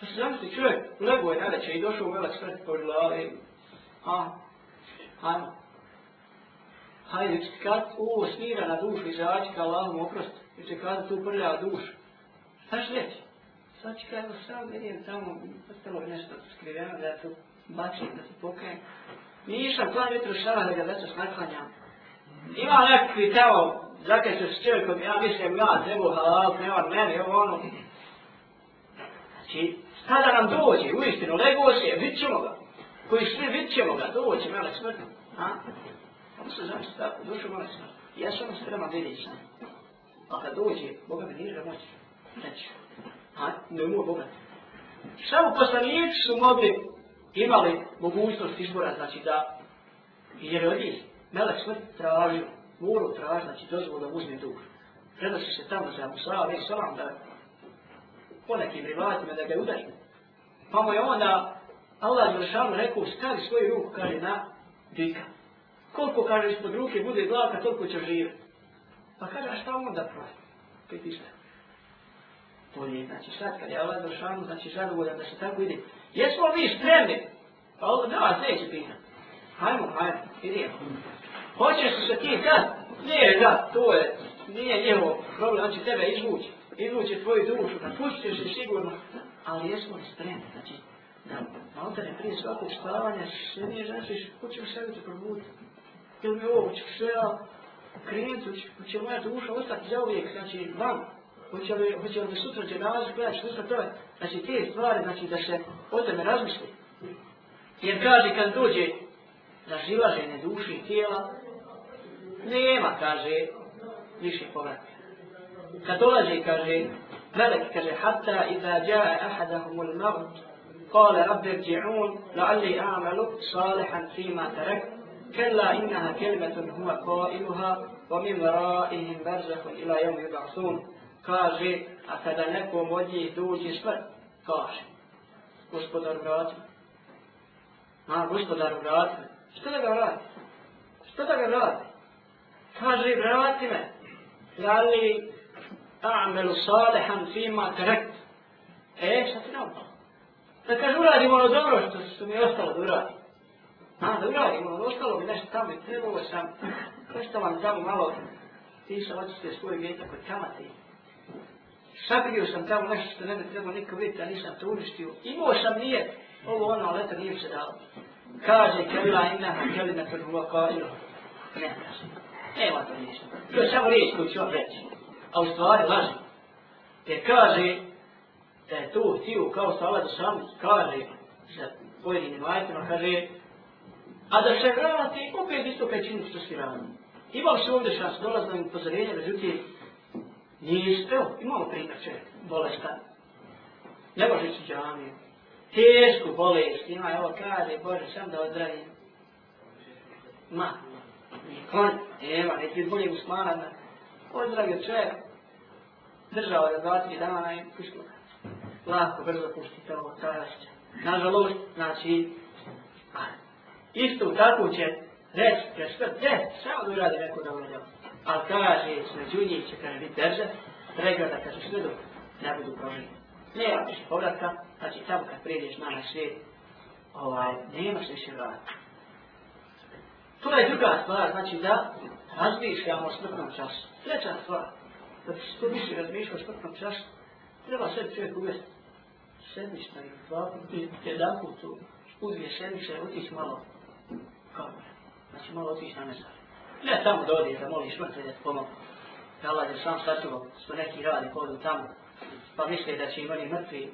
Pa se zamisli čovjek, lego je najveće i došao u velak smrti pa a, ajmo, Hajde, kad ovo svira na dušu izaći ka Allahom oprost, i će kada tu prlja dušu. Šta će reći? Sad će kada sam vidim tamo, ostalo nešto skriveno, da tu bačim, da se pokajem. Nisam plan jutro šala da ga već naklanjam. Ima nekakvi tamo, zakaj se s čovjekom, ja mislim, ja trebu halal, nema mene, ovo ono. Znači, sada nam dođe, u istinu, lego se, vidit ćemo ga. Koji svi vidit ćemo ga, dođe, mele smrti. A? Se znači tako, dušu melek smrt. Ja sam ono spreman vidjeti sam. A kad dođe, Boga mi nije da moći. Neću. A? Ne umuje Boga. Samo poslanici su mogli, imali mogućnost izbora, znači da, jer od njih, melek smrt tražio, morao tražiti, znači dozvolu da uzme duh. Prenosi se tamo za Musa, ali salam da po nekim rivatima da ga udari. Pa mu je onda Allah Đelšanu rekao, stavi svoju ruku, kaže, na dika. Koliko, kaže, ispod ruke bude glaka, toliko će živjeti. Pa kaže, a šta onda prosti? Piti sve. To je, znači, šta, kad je Allah Đelšanu, znači, zadovoljan da se tako ide. Jesmo mi spremni? Pa ovo, da vas neće pitati. Hajmo, hajmo, idemo. Hoćeš se ti kad? Nije, da, to je, nije njegov problem, on će tebe izvući. Izvući tvoju dušu, da pustiš se sigurno. Ali jesmo li spremni, znači, da malo ne prije svakog spavanja sve nije znači, hoće u to probuditi probuti. Ili mi ovo, hoće sve ja krenuti, hoće moja duša ostati za uvijek, znači, vam. Hoće li, hoće li sutra dženazu gledati, što sve to je. Znači, te stvari, znači, da se o tome razmisli. Jer kaže, kad dođe razilaženje duše i tijela, nema, kaže, više povratka. Kad dolazi, kaže, melek, kaže, hatta iza jae ahadahum ul mavut, قال رب ارجعون لعلي أعمل صالحا فيما تركت كلا إنها كلمة هو قائلها ومن ورائهم برزخ إلى يوم يبعثون. كاجي أكد نكو مدي دوجي سمر كاجي. قصد دارغات ما قصد دارغات شتو دارغات شتو دارغات كاجي براتنا لألي أعمل صالحا فيما تركت. إيش شتنا فكاجو لادي مونو دورو شتو سمي أستغل دوراتي A, da uradimo, ono, ostalo mi nešto tamo i trebalo sam. Nešto vam tamo malo, ti sam očistio svoje vjetak kod kamate. Sabrio sam tamo nešto što ne bi trebalo niko vidjeti, a nisam to uništio. Imao sam nije, ovo ono, ali eto nije se dalo. Kaže, kelila inaha, kelina kod huva kao. Ne, kaže. Nema to ništa. To je samo riječ koju ću vam reći. A u stvari laži. Te kaže da je to htio kao što Allah sam kaže sa pojedinim ajtima, kaže a da se vrati opet isto pećinu što si rani. Imao se ovdje šans, dolazno im upozorenje, međutim, nije. Evo, imamo prikače bolestan. Ne može ići u džamiju. Tešku bolest ima, evo kaže, Bože, sam da odradim. Ma, nikon, evo, neki ti bolje usmana, ozdravio čovjek, držao je dva, tri dana i pušlo. Lako, brzo pušti to, tražiće. Nažalost, znači, isto tako će reći, kaže što, ne, šta on uradi neko dobro djelo. Ali kaže, među njih će kada biti drža, pregleda, kaže što dobro, ne budu proženi. Nema više povratka, znači tamo kad prijedeš na naš svijet, ovaj, nemaš više vrata. To je druga stvar, znači da razmišljamo o smrtnom času. Treća stvar, da bi što više razmišljao o smrtnom času, treba sve čovjek uvesti sedmišta i dva jedan put u dvije sedmišta, otići malo kao Znači malo otići na mezar. Ne tamo da odiš, da moliš mrtve da ti pomogu. Da Allah je sam sačuvao, što neki radi podu tamo, pa misle da će im oni mrtvi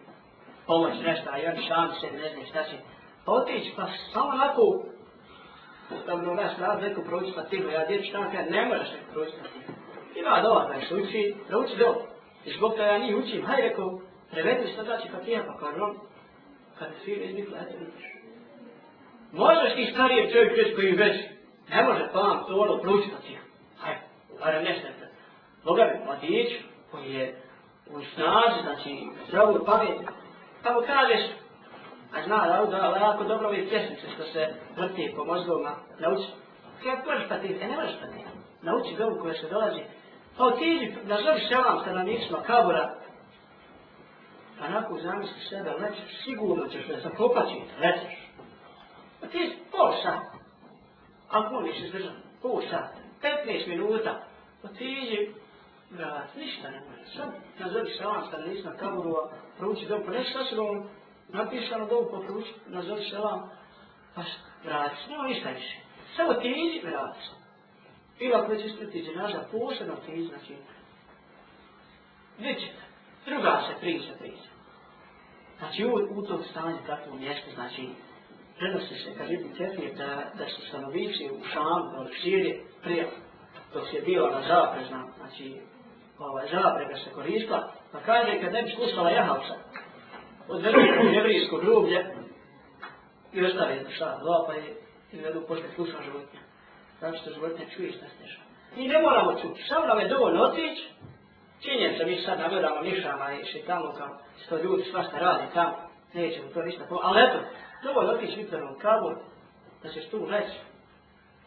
pomoći nešto, a i oni sami se ne znaju šta će. Pa otići, pa samo onako, da bi nas rad neko proći pa tiho, ja dječi tamo kada ne moraš neko proći pa tiho. Ima dola da se uči, da uči dola. I zbog toga ja nije učim, hajde rekao, prevedi što znači pa tiha, pa kao rom, kad ti svi izbikla, eto vidiš. Možeš ti starije čovjek reći koji već ne može pam to ono proći pa tiha. Hajde, barem nešto. Boga mi, mladić koji je u snaži, znači zdravu pamet, pa mu kažeš, a zna da da ali jako dobro ove pjesmice što se vrti po mozgovima, nauči. Kaj možeš pa ti, E ne možeš pa ti, Nauči dobu koja se dolazi. Pa otiđi, nazovi selam stanovnicima kabura, pa nakon zamisli sebe, lećeš, sigurno ćeš da zakopaći, lećeš. Pa ti pol sata, ako možeš izdržati, pol sata, 15 minuta, pa otiđi, vrat, ništa ne može. Sad nazovi selam stanovnicima kabura, prouči dobu, pa ne šta se vam napisano dobu, pa prouči, nazovi selam, pa vrati, nema ništa više. Samo ti iđi, vrati. Ili ako već ispriti dženaža, posebno ti iđi, znači, vidite, druga se priča priča. Znači, u, u tom stanju, takvom mjestu, znači, prenosi se, kad Ibn Kefir, da, da su stanovici u Šamu, u Sirije, prije, dok je bilo na zaprezna, znači, ovaj, zaprega se koristila, pa kaže, kad ne bi slušala Jahavca, odvedu u jevrijsko grublje i ostavi šta, dva, pa je, i vedu posle slušao životinja. Zato što životinja čuje šta se dešava. Mi ne moramo čuti, samo nam je dovoljno otići, činjen se mi sad nagledamo nišama i še tamo kao sto ljudi svašta radi tamo, nećemo to ništa pomoći, ali eto, dovoljno otići vitrano kabor, da ćeš tu reći,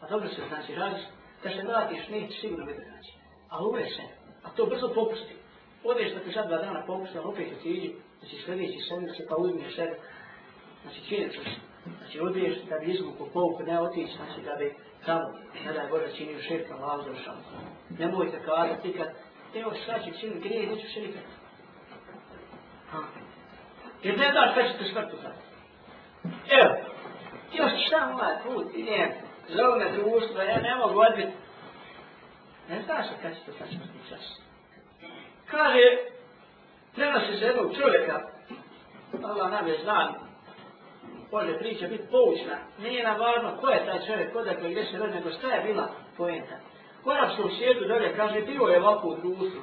a pa dobro se znači radiš, da se vratiš, neće sigurno biti znači. A uvek se, a to brzo popusti. Odeš da ti sad dva dana popusti, ali opet ti iđi, znači sljedeći sen, da se pa uzmiješ sebe. Znači čini se, znači odeš da bi izvuku povuku, ne otići, znači da bi tamo, ne daj Bože, činio širka, pa lao završao. Nemojte kazati kad, evo šta će čini grije, neću še Jer ne daš kada ćete smrtu sad. Evo, još šta ovaj put, idem, zove me društvo, ja ne mogu odbiti. Ne znaš kada će to sad smrtni čas. Kaže, prenosi se jednog čovjeka, Allah nam je znan, može priča biti poučna, nije nam važno ko je taj čovjek, kodakle gdje se rodi, nego šta je bila poenta. U svijetu dolje kaže, bilo je ovako u društvu,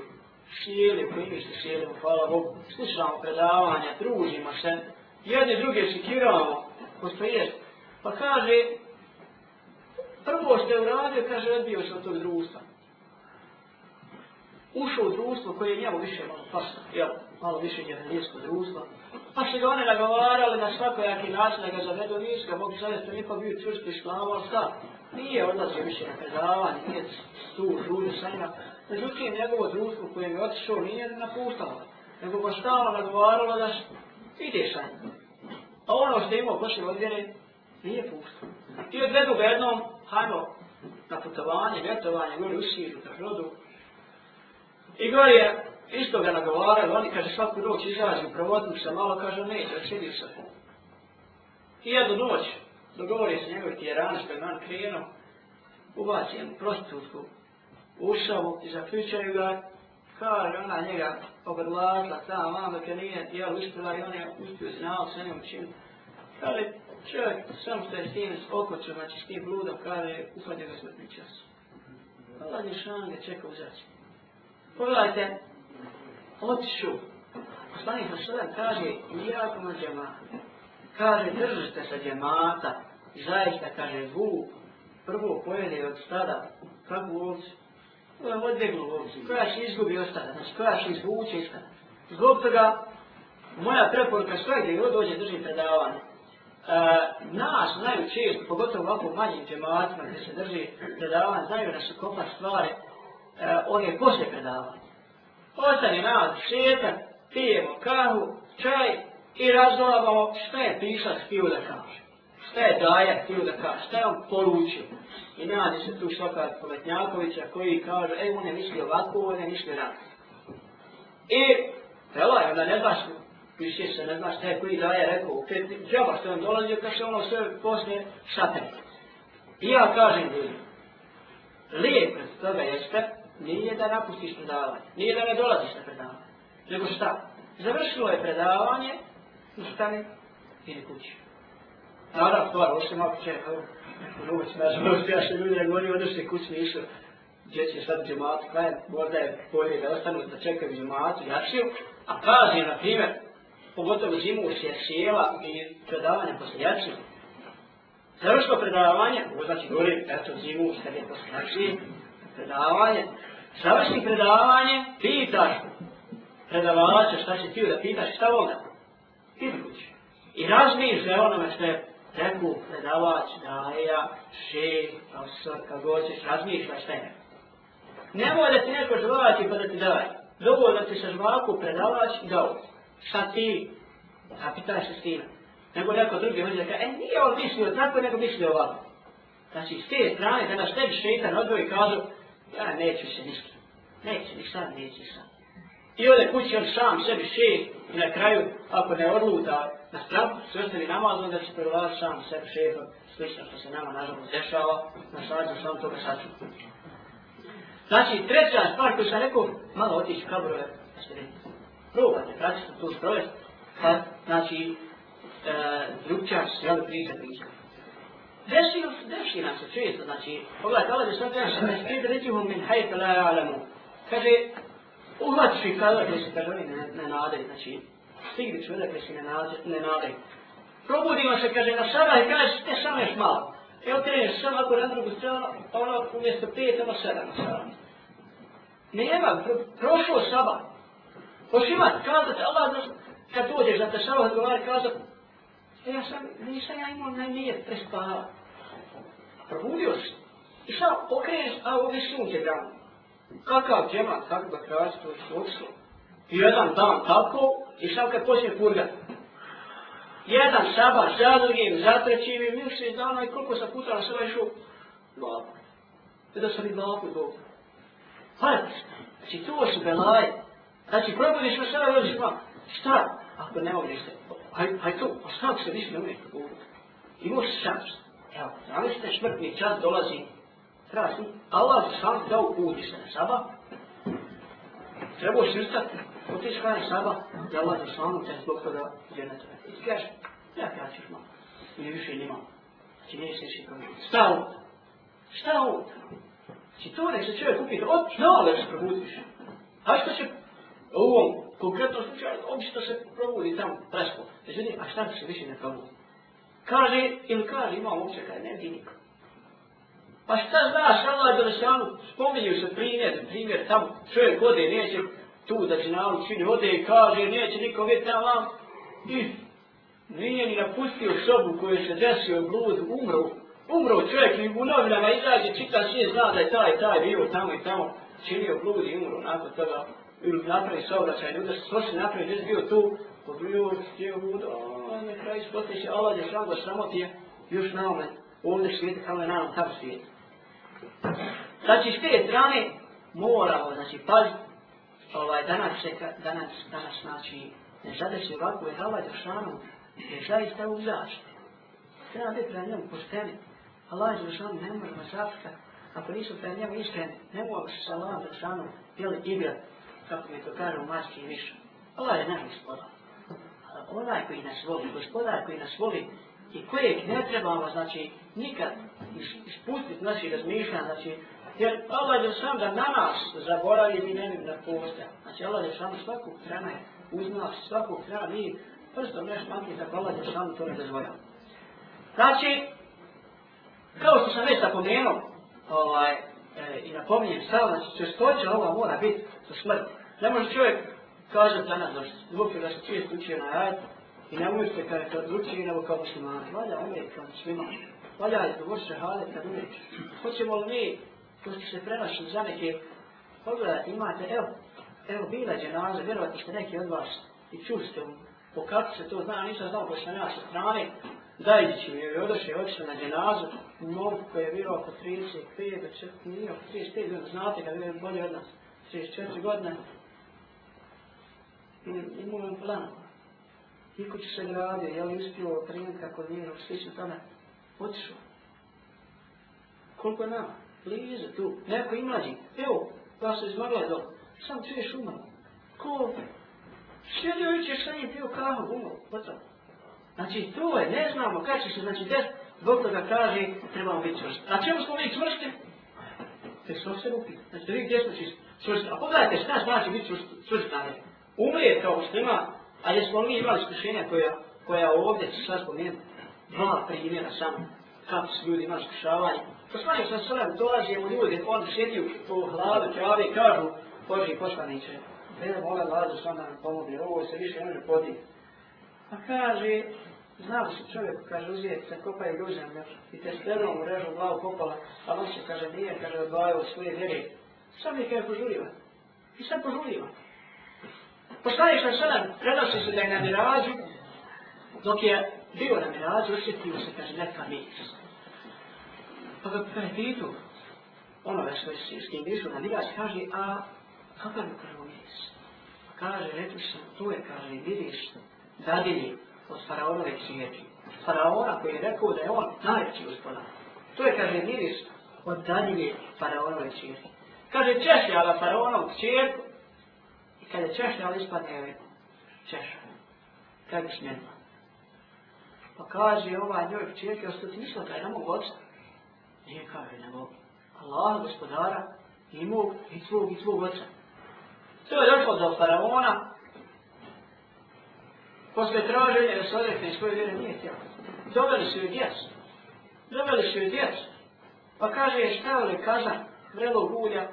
šijeli, koji mi se šijelimo, hvala Bogu, slušamo predavanja, družimo se, jedne druge šikiramo, pošto je. Pa kaže, prvo što je uradio, kaže, odbio se od tog društva. Ušao u društvo koje je njemu više malo pasno, jel, malo više njevelijsko društvo, pa se ga one nagovarali na svakojaki način da ga zavedu niska, mogu zavesti, on ipak bio čvrsti i ali šta? Nije odlazio više na predavanje, nije tu družio sa njima. Međutim, njegovo društvo koje je otišao nije napuštalo, nego ga stalno nagovaralo da ide sa. A ono što je imao poslije odvjere, nije puštao. I odvedu ga jednom, hajmo, na putovanje, vjetovanje, gori u Siru, na brodu. I gori je, isto ga nagovarali, oni kaže svaku noć izađu, provodim se malo, kaže neće, odsjedi se. I jednu noć, dogovori se njegovi tjerani, što je man krenuo, ubaci jednu prostitutku, ušao i zaključaju ga, kaže ona njega obrdlazila ta mama dok nije jel uspjela i on je uspio se znao sve njom čim. Kaže, čovjek, sam što je s tim okočio, znači s tim bludom, kaže, uhvatio ga smrtni čas. Allah je šan ga čekao uzaći. Pogledajte, otišu. Poslanik sa kaže, jako na džemata. Kaže, držite se džemata. Zaista, kaže, vuk prvo pojede od stada kakvu ovcu. Ovo je odbjegnu. Koja će izgubi ostane, znači koja će izvući ostane. Zbog toga, moja preporuka sve gdje god dođe drži predavanje. Uh, e, nas znaju često, pogotovo ovako manjim džematima gdje se drži predavanje, znaju da su kopa stvari e, on je poslije predavanja. Ostane nas šetan, pijemo kahu, čaj i razgovaramo šta je pisac htio da kaže. Šta je daja htio da kaže, šta je on poručio. I nađe se tu šokad Poletnjakovića koji kaže, ej, on je mislio ovako, on je mislio rako. I, evo je, onda ne znaš, više se ne znaš šta je koji daja rekao, opet džaba što on dolazio, kaže ono sve poslije šatene. I ja kažem ljudi, lijep pred toga jeste, nije da napustiš predavanje, nije da ne dolaziš na predavanje, nego šta? Završilo je predavanje, ustane, ide kući. Naravno, stvar, osim ako će čeka, noć, nažalost, ja što ljudi oni govorim, ono se kući ne gdje će sad džematu, kaj, možda je bolje da ostanu da čekaju džematu, jačiju, a kaže, na primjer, pogotovo zimu se sjela i predavanje posle jačiju. Završilo predavanje, ovo znači govorim, eto zimu, sad je posle jačiju, predavanje, završni predavanje, pitaš predavača šta će ti da pitaš, šta voda? Ti kući. I razmišlja onome što je tebu predavač, daja, še, profesor, kako hoćeš, razmišljaš tebe. Ne Nemoj da ti neko žvaki pa da ti daje. Dovoljno da ti se žvaku predavač i dao. Šta ti? A pitaš se s tim. Nego neko drugi hoće da kaže, e nije on mislio tako, nego mislio ovako. Znači, s te strane, da nas tebi šeitan odvoji i kažu, ja neću se ništa. Neću ništa, neću ništa. I ode kući on sam sebi šeh i na kraju, ako ne odluta na stranu, se ostavi namaz, onda se prolaziti sam sebi šehom, slično što se nama nažalost dešava, na sađu sam toga saču. Znači, treća stvar koju sam rekao, malo otići u kaborove, da ste rekli. Probajte, praktično tu sprovesti. Pa, znači, e, drugčar se jeli priča priča. Desi, desi nam se često, znači, pogledajte, Allah je sad kaže, ne skride ređihom min hajta la ja'lamu. Kaže, uhvatiš i kada koji se kaže, oni ne, ne nadaju, znači, stigli ću da se ne, ne nadaju. Probudimo se, kaže, na sada i kaže, te samo još malo. I okreneš samo ako na drugu stranu, ono umjesto pet, ono sedam sada. Nema, pro, prošlo saba. Hoš imat, kazati, Allah, da, kad dođeš da te saba odgovara, kazati, e, ja sam, nisam ja imao najnijet prespava. Probudio se. I sad okreneš, a ovi sunce granu. Kakav džemat, kako da kraći, to je svodstvo. I jedan dan tako, i sad kad počne purgat. Jedan sabah za drugim, za trećim i mjesec dana i koliko sam puta na sve išao? Dva. I da sam i dva put dobro. Hajde, znači to su belaje. Znači probudiš na pa sebe i odiš. Pa? Šta? Ako ne mogu ništa. Hajde, haj to, pa šta se više ne umiješ probudiš? I možeš šans. Evo, zamislite smrtni čas dolazi. Treba si, Allah je sam dao uđi se na saba, Trebao si ustati, otiš kada saba, da Allah je samo te zbog toga dženeta. I ti kažeš, ja kraćiš malo, ili više nimam. Znači nije se više promijeniti. Šta ovo? Šta ovo? Znači to nek se čovjek upita, od znale se probudiš. A što se u ovom konkretnom slučaju, obično se probudi tamo presko. Međutim, a šta se više ne probudi? Kaže, ili kaže, imam uopće kaže, ne vidi niko. Pa šta znaš, Allah je Đelešanu, spominju se primjer, primjer tamo, čovjek ode, neće tu da će nalu čini ode i kaže neće niko vidjeti tamo vam i nije ni napustio sobu koju se desio blud, umro, umro čovjek i u novinama izađe, čita svi zna da je taj, taj bio tamo i tamo, činio blud i umro, nakon toga, ili napravi saobraćaj, ljudi su sve se napravi, gdje bio tu, pobio, htio blud, a na kraju spote se, Allah je sam da sramotije, još na ome, ovdje svijete, kao je nam tamo svijet. Znači, s te strane, moramo, znači, paziti, ovaj, danas, čeka, danas, danas, znači, ne zade se ovako, je Allah Đeršanu, je zaista u zaštiti. Treba biti prema njemu pošteni. Allah Đeršanu ne može vas ako nisu prema njemu iskreni, ne mogu se sa Allahom Đeršanu, jeli igra, kako mi to kaže u mački i više. Allah je naš gospodar. Onaj koji nas voli, gospodar koji nas voli, i kojeg ne trebamo, znači, nikad ispustiti naših razmišljanja, znači, Jer Allah je sam da na nas zaboravi mi ne bi da postoja. Znači Allah je sam svakog trena je uz nas, svakog trena mi prstom nešto maki da Allah je sam to ne dozvoja. Znači, kao što sam već napomenuo, ovaj, e, i napominjem sam, znači čestoća ova mora biti za smrt. Ne može čovjek kaže danas znači, zbog da se čijest učio na ajat, i ne se kada kad to drugčiji nego kao musliman. Valja umrijeti kao musliman. Valja je dovoljno hale kad umrijeti. Hoćemo li mi to što se prenašli za neke, pogledajte, imate, evo, evo, bila je dženaza, vjerovatno ste neki od vas i čuli ste po kako se to zna, nisam znao pošto sam ja sa strane, Dajići mi je odošao i otišao na dženazu, mogu koji je bio oko 35, do 4, nije oko 35 godina, znate kad je bolje od nas, 34 godine, mm, i imao je plan ti ko će se gradio, je li uspio primiti kako nije, slično tome, otišao. Koliko je nama? blizu tu, neko i mlađi, evo, pa se izmagla je dole. sam čuješ umrlo. Ko? Sjedio i ćeš sa njim pio kahu, umrlo. gotovo. Znači, to je, ne znamo kada će se, znači, des, Bog toga kaže, trebamo biti čvrsti. A čemu smo mi čvrsti? Te što e, se rupi. Znači, vi gdje smo čvrsti. A pogledajte, šta znači biti čvrsti, ali umrije kao muslima, a jesmo mi imali iskušenja koja, koja ovdje se sad spomenuti. Dva primjera samo, kako su ljudi imali iskušavanje, Poslanik sa sallam dolazi u ljudi, on sjedi u hladu kjave i kažu, Boži poslaniće, ne mora lazu sam da nam pomogne, ovo se više ne može podijeti. Pa kaže, znao se čovjek, kaže, uzije, se, kopaju ljuzem, zemlje i te stenom režu glavu kopala, a on se, kaže, nije, kaže, odvajao svoje vjere. Sam je kaže požuliva. I sad požuliva. Poslanik sa sada prenosi se da je na mirađu, dok je bio na mirađu, osjetio se, kaže, neka miris. Pa ga kada pitu, ono da što je s kim išao na miras, kaže, a kakav je prvo miris? Pa kaže, rekli sam, tu je, kaže, miris dadini od faraonove čijeti. Faraona koji je rekao da je on najveći gospodar. To je, kaže, miris od dadini faraonove čijeti. Kaže, češljala faraonom čijeti kada je češljala ispadne češa. Kada je smjenila. Pa kaže, ova njoj čirke, čijeti, ostati mislila da je na mogu odstati nije kaže, nego Allah, gospodara, i mog, i svog, i svog oca. To je došlo do faraona, posle traženja da se odrekne koje vjere nije htjela. Doveli su joj djecu. Doveli su joj djecu. Pa kaže, je stavili kazan, vrelo ulja,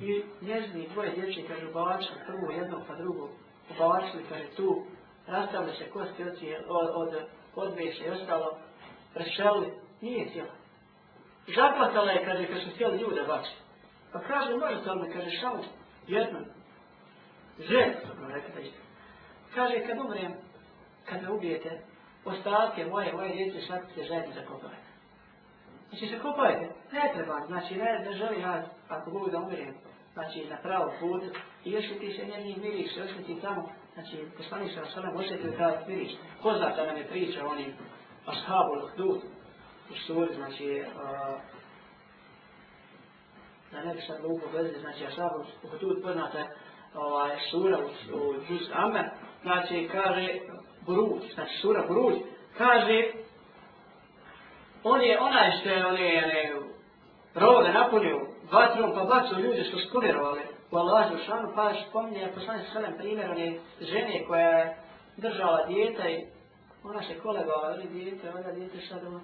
i njezini dvoje dječje, kaže, ubavačili prvo jednog pa drugog, ubavačili, kaže, tu, rastavili se kosti oci od, od, od odveše i ostalo, prešali, nije htjela. Zaplatala je, kaže, kad su htjeli ljude baci. Pa kaže, možete li me, kaže, šal, jednom, žen, sam rekao da isto. Kaže, kad umrem, kad me ubijete, ostatke moje, moje djece, šakite ženi za kopajte. Znači, se kupajte, ne treba, znači, ne, ne želim ja, ako Bog da umirem, znači, na pravom putu, i još ti se njeni miriš, još ti tamo, znači, poslaniš na sada možete taj miriš. Ko zna da nam je priča, oni, ashabu, hdud, u suri, znači, uh, da ne bi sad lupo veze, znači, ashabu, u poznate, ovaj, sura u, u Džuz Amer, znači, kaže, Buruđ, znači, sura Buruđ, kaže, on je onaj što je, one je, ne, rove napunio vatrom, pa bacio ljude što su povjerovali u Allahovu šanu, pa spominje, poslani se svem primjer, one žene koja je držala djeta i ona se kolegala, ali dijete, onda dijete šta doma,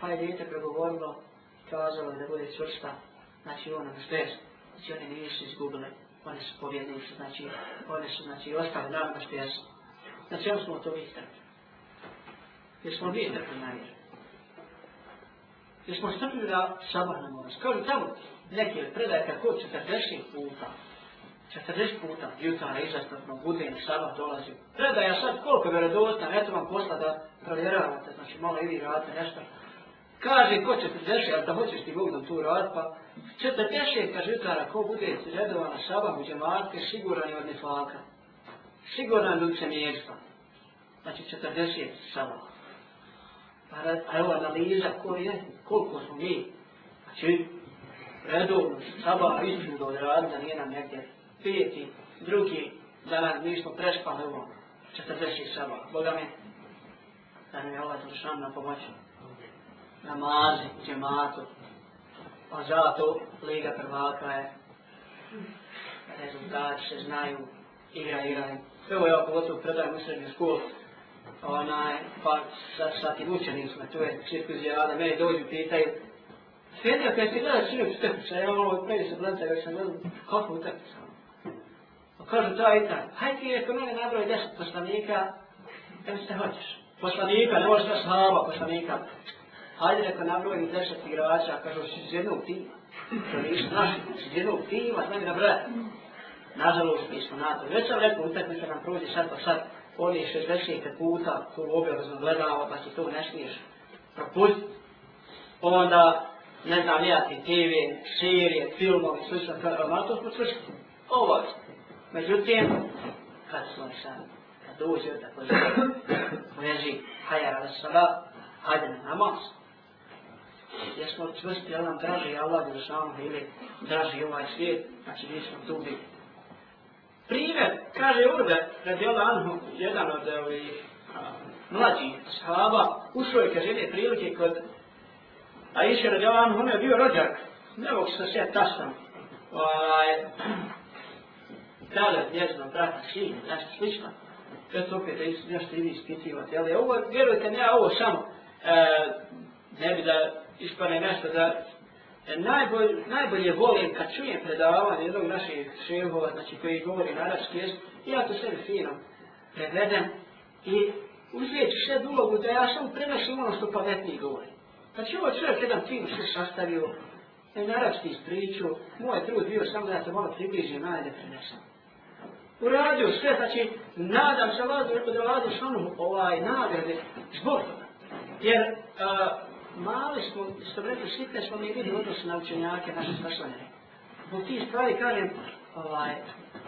pa je dijete pregovorilo, kazalo da bude čvrsta, znači ona na štestu, znači oni nisu izgubili, oni su pobjednici, znači one su znači ostali na ono što jesu. Znači, na čemu smo to mi? Jer smo mi strpili na vjeru. Jer smo strpili da sabah nam ono. Kažu tamo neke predaje kako 40 puta, 40 puta jutra izastatno budem na sabah dolazi. Predaja sad koliko je vjerodostan, eto vam posla da provjeravate, znači malo ili radite nešto. Kaže, ko će deši, ali da hoćeš ti Bog da tu rad, pa četrdeset, kaže jutara, ko bude redovan na sabah u džematke, siguran je od nefaka. Siguran je od semijesta. Znači, četrdeset sabah. Pa, a evo analiza ko je, koliko smo mi, znači, redovno saba, istinu da odradi, da nije nam negdje peti, drugi, da nam mi smo prešpali ovo, četrdeset saba, Boga mi, da nam je ovaj to na pomoći namazi, džematu. pa zato Liga prvaka je rezultati se znaju, igra, igra. Evo ja pogotovo predajem u srednju školu, onaj, pa sa, sa tim učenicima, tu je cirkus cirkuzijada, meni dođu, pitaju, Sjedio, kada ti gledaš sinu utakmica, ja ovo previ se blanca, ja sam gledao, kako utakmica? Pa kažu to i tako, hajde ti je kod mene nabroj deset poslanika, kada ste hoćeš. Poslanika, ne možeš da slava poslanika. Hajde neko nabroj mi deset igrača, kažu, si iz jednog tima. To nisu naši, si iz jednog tima, znam da nabroj. Nažalost, mi smo na to. Već sam rekao, utakmica nam prođe sad pa sad, oni je 60 puta tu obavezno gledao, pa si to ne smiješ propustiti. Onda, ne znam, ja ti TV, serije, filmove, slično, kada malo to smo slišli. Ovo je. Međutim, kad smo sad, kad dođe da pođe, poježi, hajar ala sala, hajde na namaz. Jesmo čvrsti, ali nam draži Allah, da znamo ili draži ovaj svijet, pa znači nismo tu bili. Primjer, kaže Urbe, radi Allah Anhu, jedan od eh, ovih mlađih shaba, ušao je, kaže, jedne prilike kod A iše radi Allah, on je bio rođak, ne mogu se sve tasam, ovaj, kralja, njezno, brata, sin, nešto slično. Sve to opet nešto i vi ispitivate, ali ovo, vjerujte, ne ovo samo, e, ne bi da ispane nešto da E, najbolj, najbolje volim kad čujem predavanje jednog naših šehova, znači koji govori na arabski jezik, ja to sve fino prevedem i uzvijeću sve ulogu da ja samo prenosim ono što pametniji govori. Znači ovo čovjek jedan film sve sastavio, je arapski ispriču, moj trud bio samo da ja to malo približim, najde prenesam. Uradio sve, znači, nadam se vladu, rekao da vladu s onom ovaj nagrade zbog toga. Jer a, mali smo, što bi rekli, sitne smo mi ljudi odnos na učenjake, naše spašlane. Zbog tih stvari, kažem, ovaj,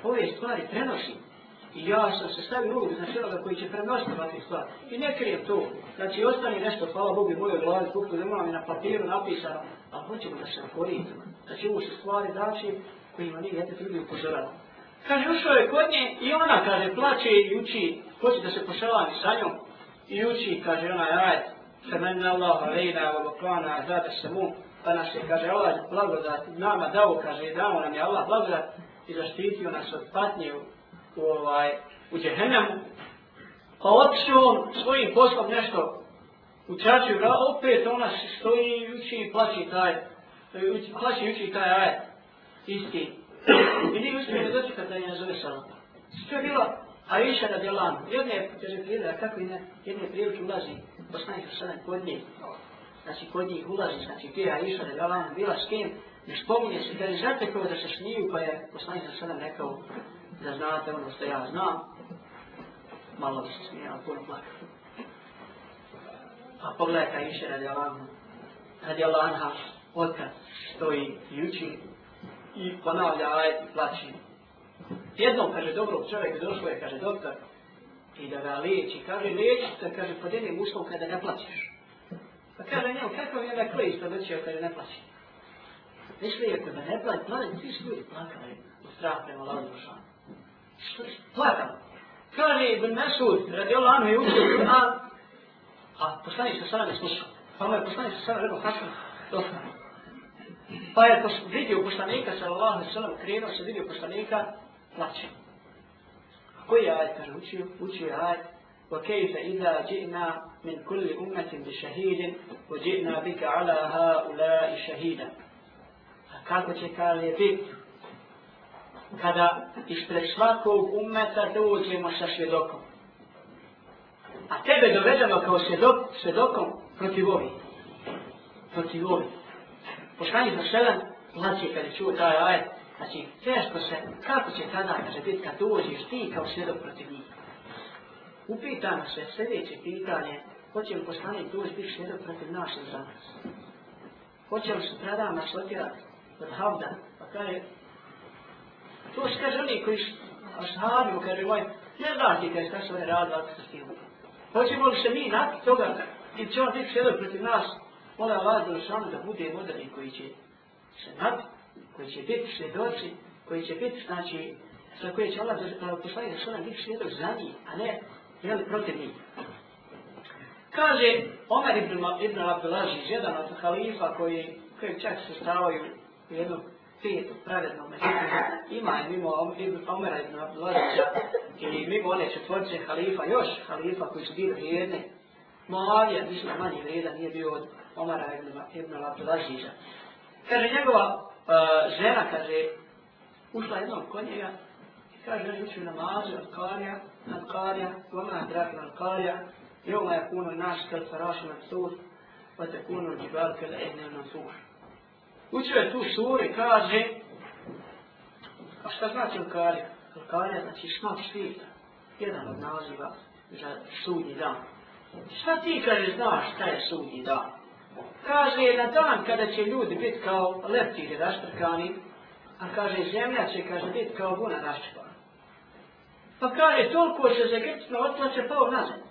ove stvari prenosim. I ja sam se stavio ulogu za onoga koji će prenositi ovakve stvari. I ne krijem to. Znači, ostani nešto, hvala Bogu, u mojoj glavi, koliko da imam i na papiru napisano, ali hoćemo da se koristimo. Znači, ovo su stvari, znači, kojima nije jedne drugi upozorava. Kaže, ušao je kod nje i ona, kaže, plaće i uči, hoće da se pošalavi sa njom. I uči, kaže, ona, ajde, se meni Allah, alejna, volokana, zade se mu, pa nas je, kaže, Allah, blagodat, nama dao, kaže, dao nam je Allah blagodat i zaštitio nas od patnje u, ovaj, u džehennemu. Pa otišao on svojim poslom nešto u čaču, opet ona stoji i uči i plaći taj, uči, plaći i uči taj ajed, isti. I nije uspio da doći kada je nazove salata. Što je A iša radi Allah. Jedne, kaže prijede, a kako ne, jedne prijevke ulazi, poslanik sa sada kod njih. Znači, kod njih ulazi, znači, gdje je Aisha radi Allah, bila s kim, ne spominje se, kaže, znate kao da se smiju, pa je poslanik sa sada rekao, da znate ono što ja znam, malo bi se smijao, puno plakao. A pogledajte Aisha radi Allah, radi Allah, otkad stoji i uči, i ponavlja ajet i plaći. Jednom, kaže, dobrog čovjek došlo je, kaže, doktor, i da ga liječi, kaže, liječi se, kaže, pod jednim uslovom kada ne plaćeš. Pa kaže, njemu, kako mi je da koji isto doćio kada ne plaći? Misli, je, kada ne plaći, plaći, svi su ljudi plakali u strah prema lavu dušanu. Plakali. Kaže, Ibn Mesud, radi Allah, anu je učio Kur'an, a poslanik se sada ne slušao. Pa mu je poslanik se sada rekao, Hasan, dosta. Pa je vidio poslanika, sallallahu alaihi sallam, krenuo se vidio poslanika, plaće. A koji je ajed, kaže, učio? Učio je ajed. وكيف إذا جئنا من كل أمة بشهيد وجئنا بك على هؤلاء شهيدا kako će kaže biti kada ispred svakog umeta dođemo sa svjedokom a tebe dovedemo kao svjedok, svjedokom protiv ovih protiv ovih Poslanik za selam plaće kada čuo taj ajet, znači teško se, kako će tada, kaže, biti kad dođeš ti kao svjedok protiv njih. Upitano se sljedeće pitanje, hoće li poslanik doći biti svjedok protiv naših za nas? Hoće li se tada nas otjerati od havda? Pa kaže, to se kaže oni koji ashabi, kaže, ovaj, ne znaš ti kaže, šta se oni radi, ako se s. Hoćemo li se mi nakon toga, i će on biti svjedok protiv nas, Mola Allah da da bude moderni koji će se nad, koji će biti svjedoci, koji će biti, znači, sa koje će Allah poslali da šanu biti svjedok za njih, a ne, jel, protiv njih. Kaže Omer ibn, ibn Abdelaziz, jedan od halifa koji koji čak se stavaju u jednu svijetu pravedno, međutim, ima je mimo Omera ibn Abdullahića i mimo one četvorce halifa, još halifa koji su bili vrijedni, Moavija, mislim, manje vrijedan, nije bio od Omara ibn, ibn Abdullahića. Kaže, njegova E, žena kaže, ušla jednom kod njega, kaže, ja ću namazu, Alkarija, Alkarija, vama je drag Alkarija, joma je puno naš, kad se raša na sus, pa te puno džibar, kad je dnevno na. Učio je tu sur i kaže, a šta znači Alkarija? Alkarija znači šmat štita, jedan od naziva za sudnji dan. Šta ti kaže, znaš šta je sudnji dan? Kaže, na dan kada će ljudi biti kao leptiri raštrkani, a kaže, zemlja će, kaže, biti kao guna raštrkana. Pa kaže, toliko se otla će pao nazad.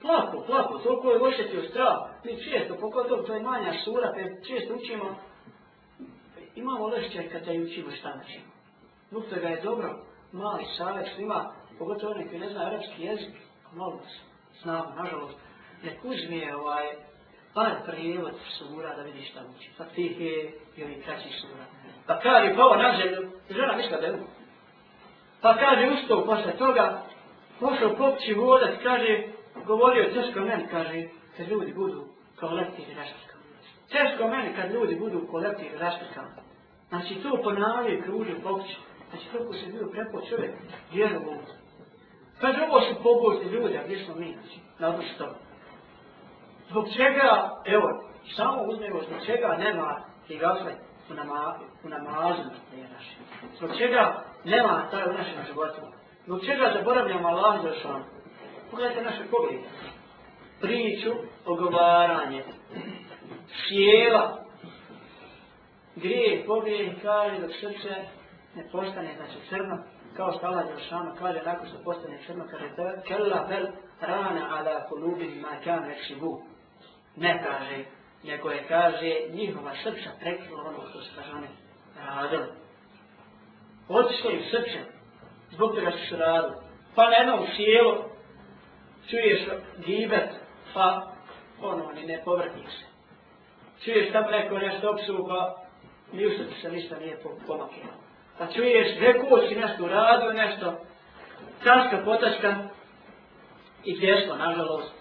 Plako, plako, toliko je ošetio strah. Mi često, pogotovo to je manja sura, pa često učimo imamo lešće kada je učimo šta učimo. Zbog toga je dobro, mali savjet svima, pogotovo oni koji ne znaju arapski jezik, malo znamo, nažalost, nek uzmije ovaj, par prijevod sura da vidi šta uči. Pa tih je i ovih sura. Pa kaže, pao na zemlju, žena mišla da je Pa kaže, ustao posle toga, pošao popći vodac, kaže, govorio teško meni, kaže, kad ljudi budu kao leptiri raštrkani. Teško meni kad ljudi budu kao leptiri raštrkani. Znači to ponavljaju, kruže popći. Znači kako se bio prepo čovjek vjerovo. Pa drugo su pobožni ljudi, a gdje smo mi? Znači, na odnosu toga. Zbog čega, evo, samo uzmemo zbog čega nema i gasle u, nama, u namazu ne naše. Zbog čega nema taj u našem životu. Zbog čega zaboravljamo Allah za šan. Pogledajte naše poglede. Priču, ogovaranje, sjela, grije, pobije, kaže dok srce ne postane, znači crno, kao što Allah Jelšanu kaže, nakon što postane crno, kaže, kella bel rana ala kulubim ma kame šibu. Ne kaže, nego je kaže, njihova srca prekrila ono što su kaže oni radili. Otišlo im srce, zbog toga što su radili. Pa na jednom sjelu čuješ gibet, pa ono, ni ne povrtiš se. Čuješ tam neko nešto opsu, pa ni u srcu se ništa nije pomakilo. Pa čuješ, neko si nešto radio, nešto, taška potaška i pješlo, nažalost,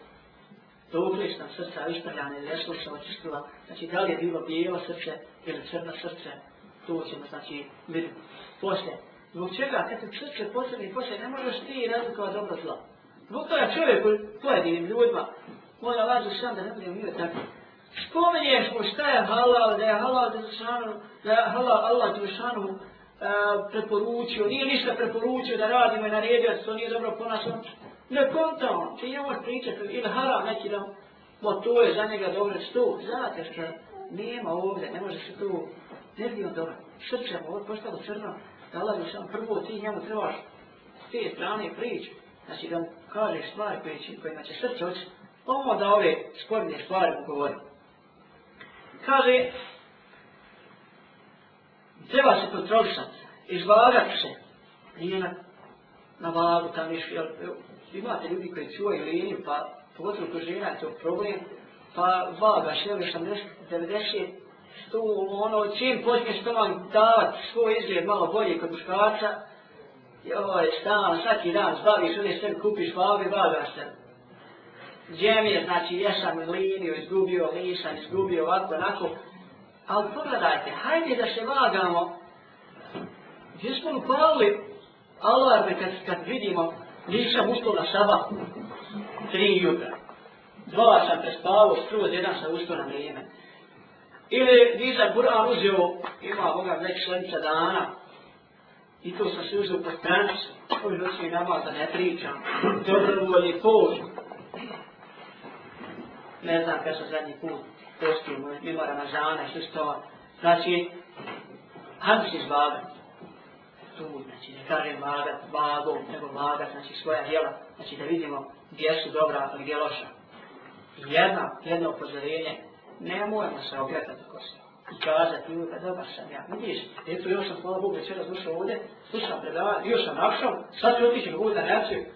dovukliš nam srca ispravljane, nešto se očistila, znači da li je bilo bijelo srce ili crno srce, to ćemo, znači, vidjeti. Poslije, zbog čega, kad se srce posljedne i poslije, ne možeš ti razlikovati dobro zlo. Zbog toga čovjek pojedinim ljudima, mora lažu sam da ne budemo mi tako spomenješ mu šta je halal, da je halal Đelšanu, da je halal Allah Đelšanu uh, preporučio, nije ništa preporučio da radimo i naredio, da se to nije dobro ponašao. Ne konta on, ti njemu pričati, ili haram neki da, mo to je za njega dobro, što, znate što, nema ovdje, ne može se tu, ne bi on dobro, srce ovo postalo crno, da Allah sam prvo ti njemu trebaš s te strane priču, znači da mu kažeš stvari koje će, kojima će srce oči, ovo da ove sporne stvari mu govori. kaže, treba se kontrolisati, izvagati se, nije na, na vagu tam išli, imate ljudi koji čuvaju liniju, pa pogotovo ko žena je to problem, pa vaga se, jel, 80, 90, sto, ono, čim počneš to vam davat svoj izgled malo bolje kod muškarca, joj, ovaj, stan, svaki dan zbaviš, ovdje sve kupiš vage, vaga se, džemije, znači jesam liniju, izgubio, nisam izgubio, ovako, onako. Ali pogledajte, hajde da se vagamo. Gdje smo upali alarme kad, kad vidimo, nisam ustao na sabah, tri jutra. Dva sam prespavao, skroz jedan sam ustao na vrijeme. Ili nisam Kur'an uzeo, ima Boga već šlenca dana, I to sam se uzeo po stranicu, koji noći namaz da ne pričam, dobro volje požu ne znam kada sam zadnji put postio ima Ramazana, što što, znači, hajde se izbavati. Tu, znači, ne kažem vagat, vagom, nego vagat, znači, svoja djela, znači, da vidimo gdje su dobra, a gdje loša. Jedna, jedno upozorenje, ne mojemo se ogledati ko se. I kazati, uj, pa dobar sam ja. Vidiš, eto, još sam, hvala Bogu, večera slušao ovdje, slušam predavanje, još sam našao, sad ću otići na ovdje, neću.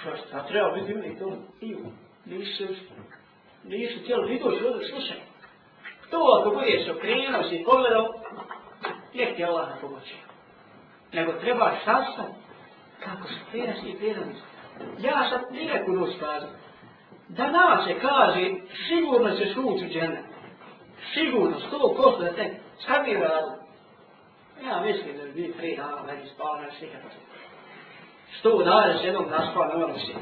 Što, šta treba biti, i to, Iju, nisu, nisu htjeli ni ovdje slušaj. To ako budeš okrenuo si pogledao, nek ti Allah na pomoći. Nego treba šasta kako se prijašnji prirodni. Ja sam direktno noć kazao. Da se kaže, sigurno ćeš ući u džene. Sigurno, sto kosto da te, šta bi radili? Ja mislim da bi tri dana, da bi spavali, ne slikati. Sto dana s jednom naspao, ne moram se.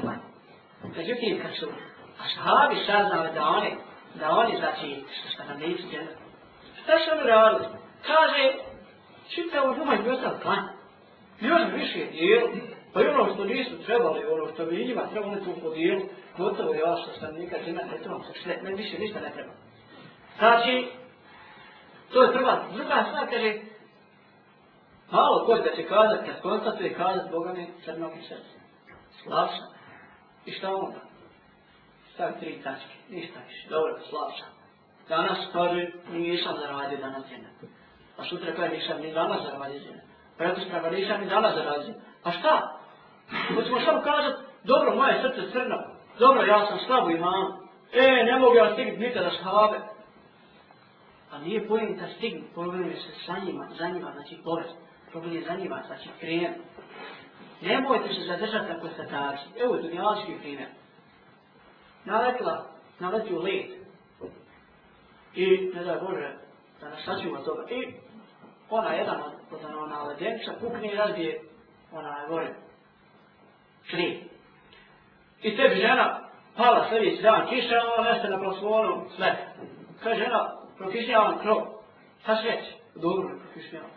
Međutim, kad su ashabi saznali da oni, da oni, znači, što šta nam nisu džene, šta su oni radili? Kaže, čitavu ljubaj bi ostali klanj. Još više dijel, pa i ono što nisu trebali, ono što bi njima trebalo ne to podijel, gotovo je vaša nikad džene, ne trebam se šle, ne više ništa ne treba. Znači, to je prva. Druga stvar, kaže, malo ko da će kazat, kad konstatuje kazat Boga mi crnog i srca. Slavša. I šta onda? Stavi tri tačke. Ništa više. Dobro, slavša. Danas kaže, nisam zaradio danas džene. A pa sutra kaže, nisam ni danas zaradio džene. Preto sprava, nisam ni danas zaradio. A pa šta? Hoćemo samo kazati, dobro, moje srce crno. Dobro, ja sam slabo imam. E, ne mogu ja stignuti nikada shave. A nije pojem da stignu, problem je se sa njima, za njima, znači povest. Problem je za njima, znači krijem. Nemojte se zadržati na konstataciji. Evo je dunjalački primjer. Naletla, naleti u led. I, ne daj Bože, da nas sačuva toga. I ona jedan od kod ona ledenča pukne i razbije ona je gore. Tri. I tebi žena pala sljedeći dan kiša, ona neste na prosvoru sve. Kaže žena, prokišnjavam krov. Šta će reći? Dobro, prokišnjavam.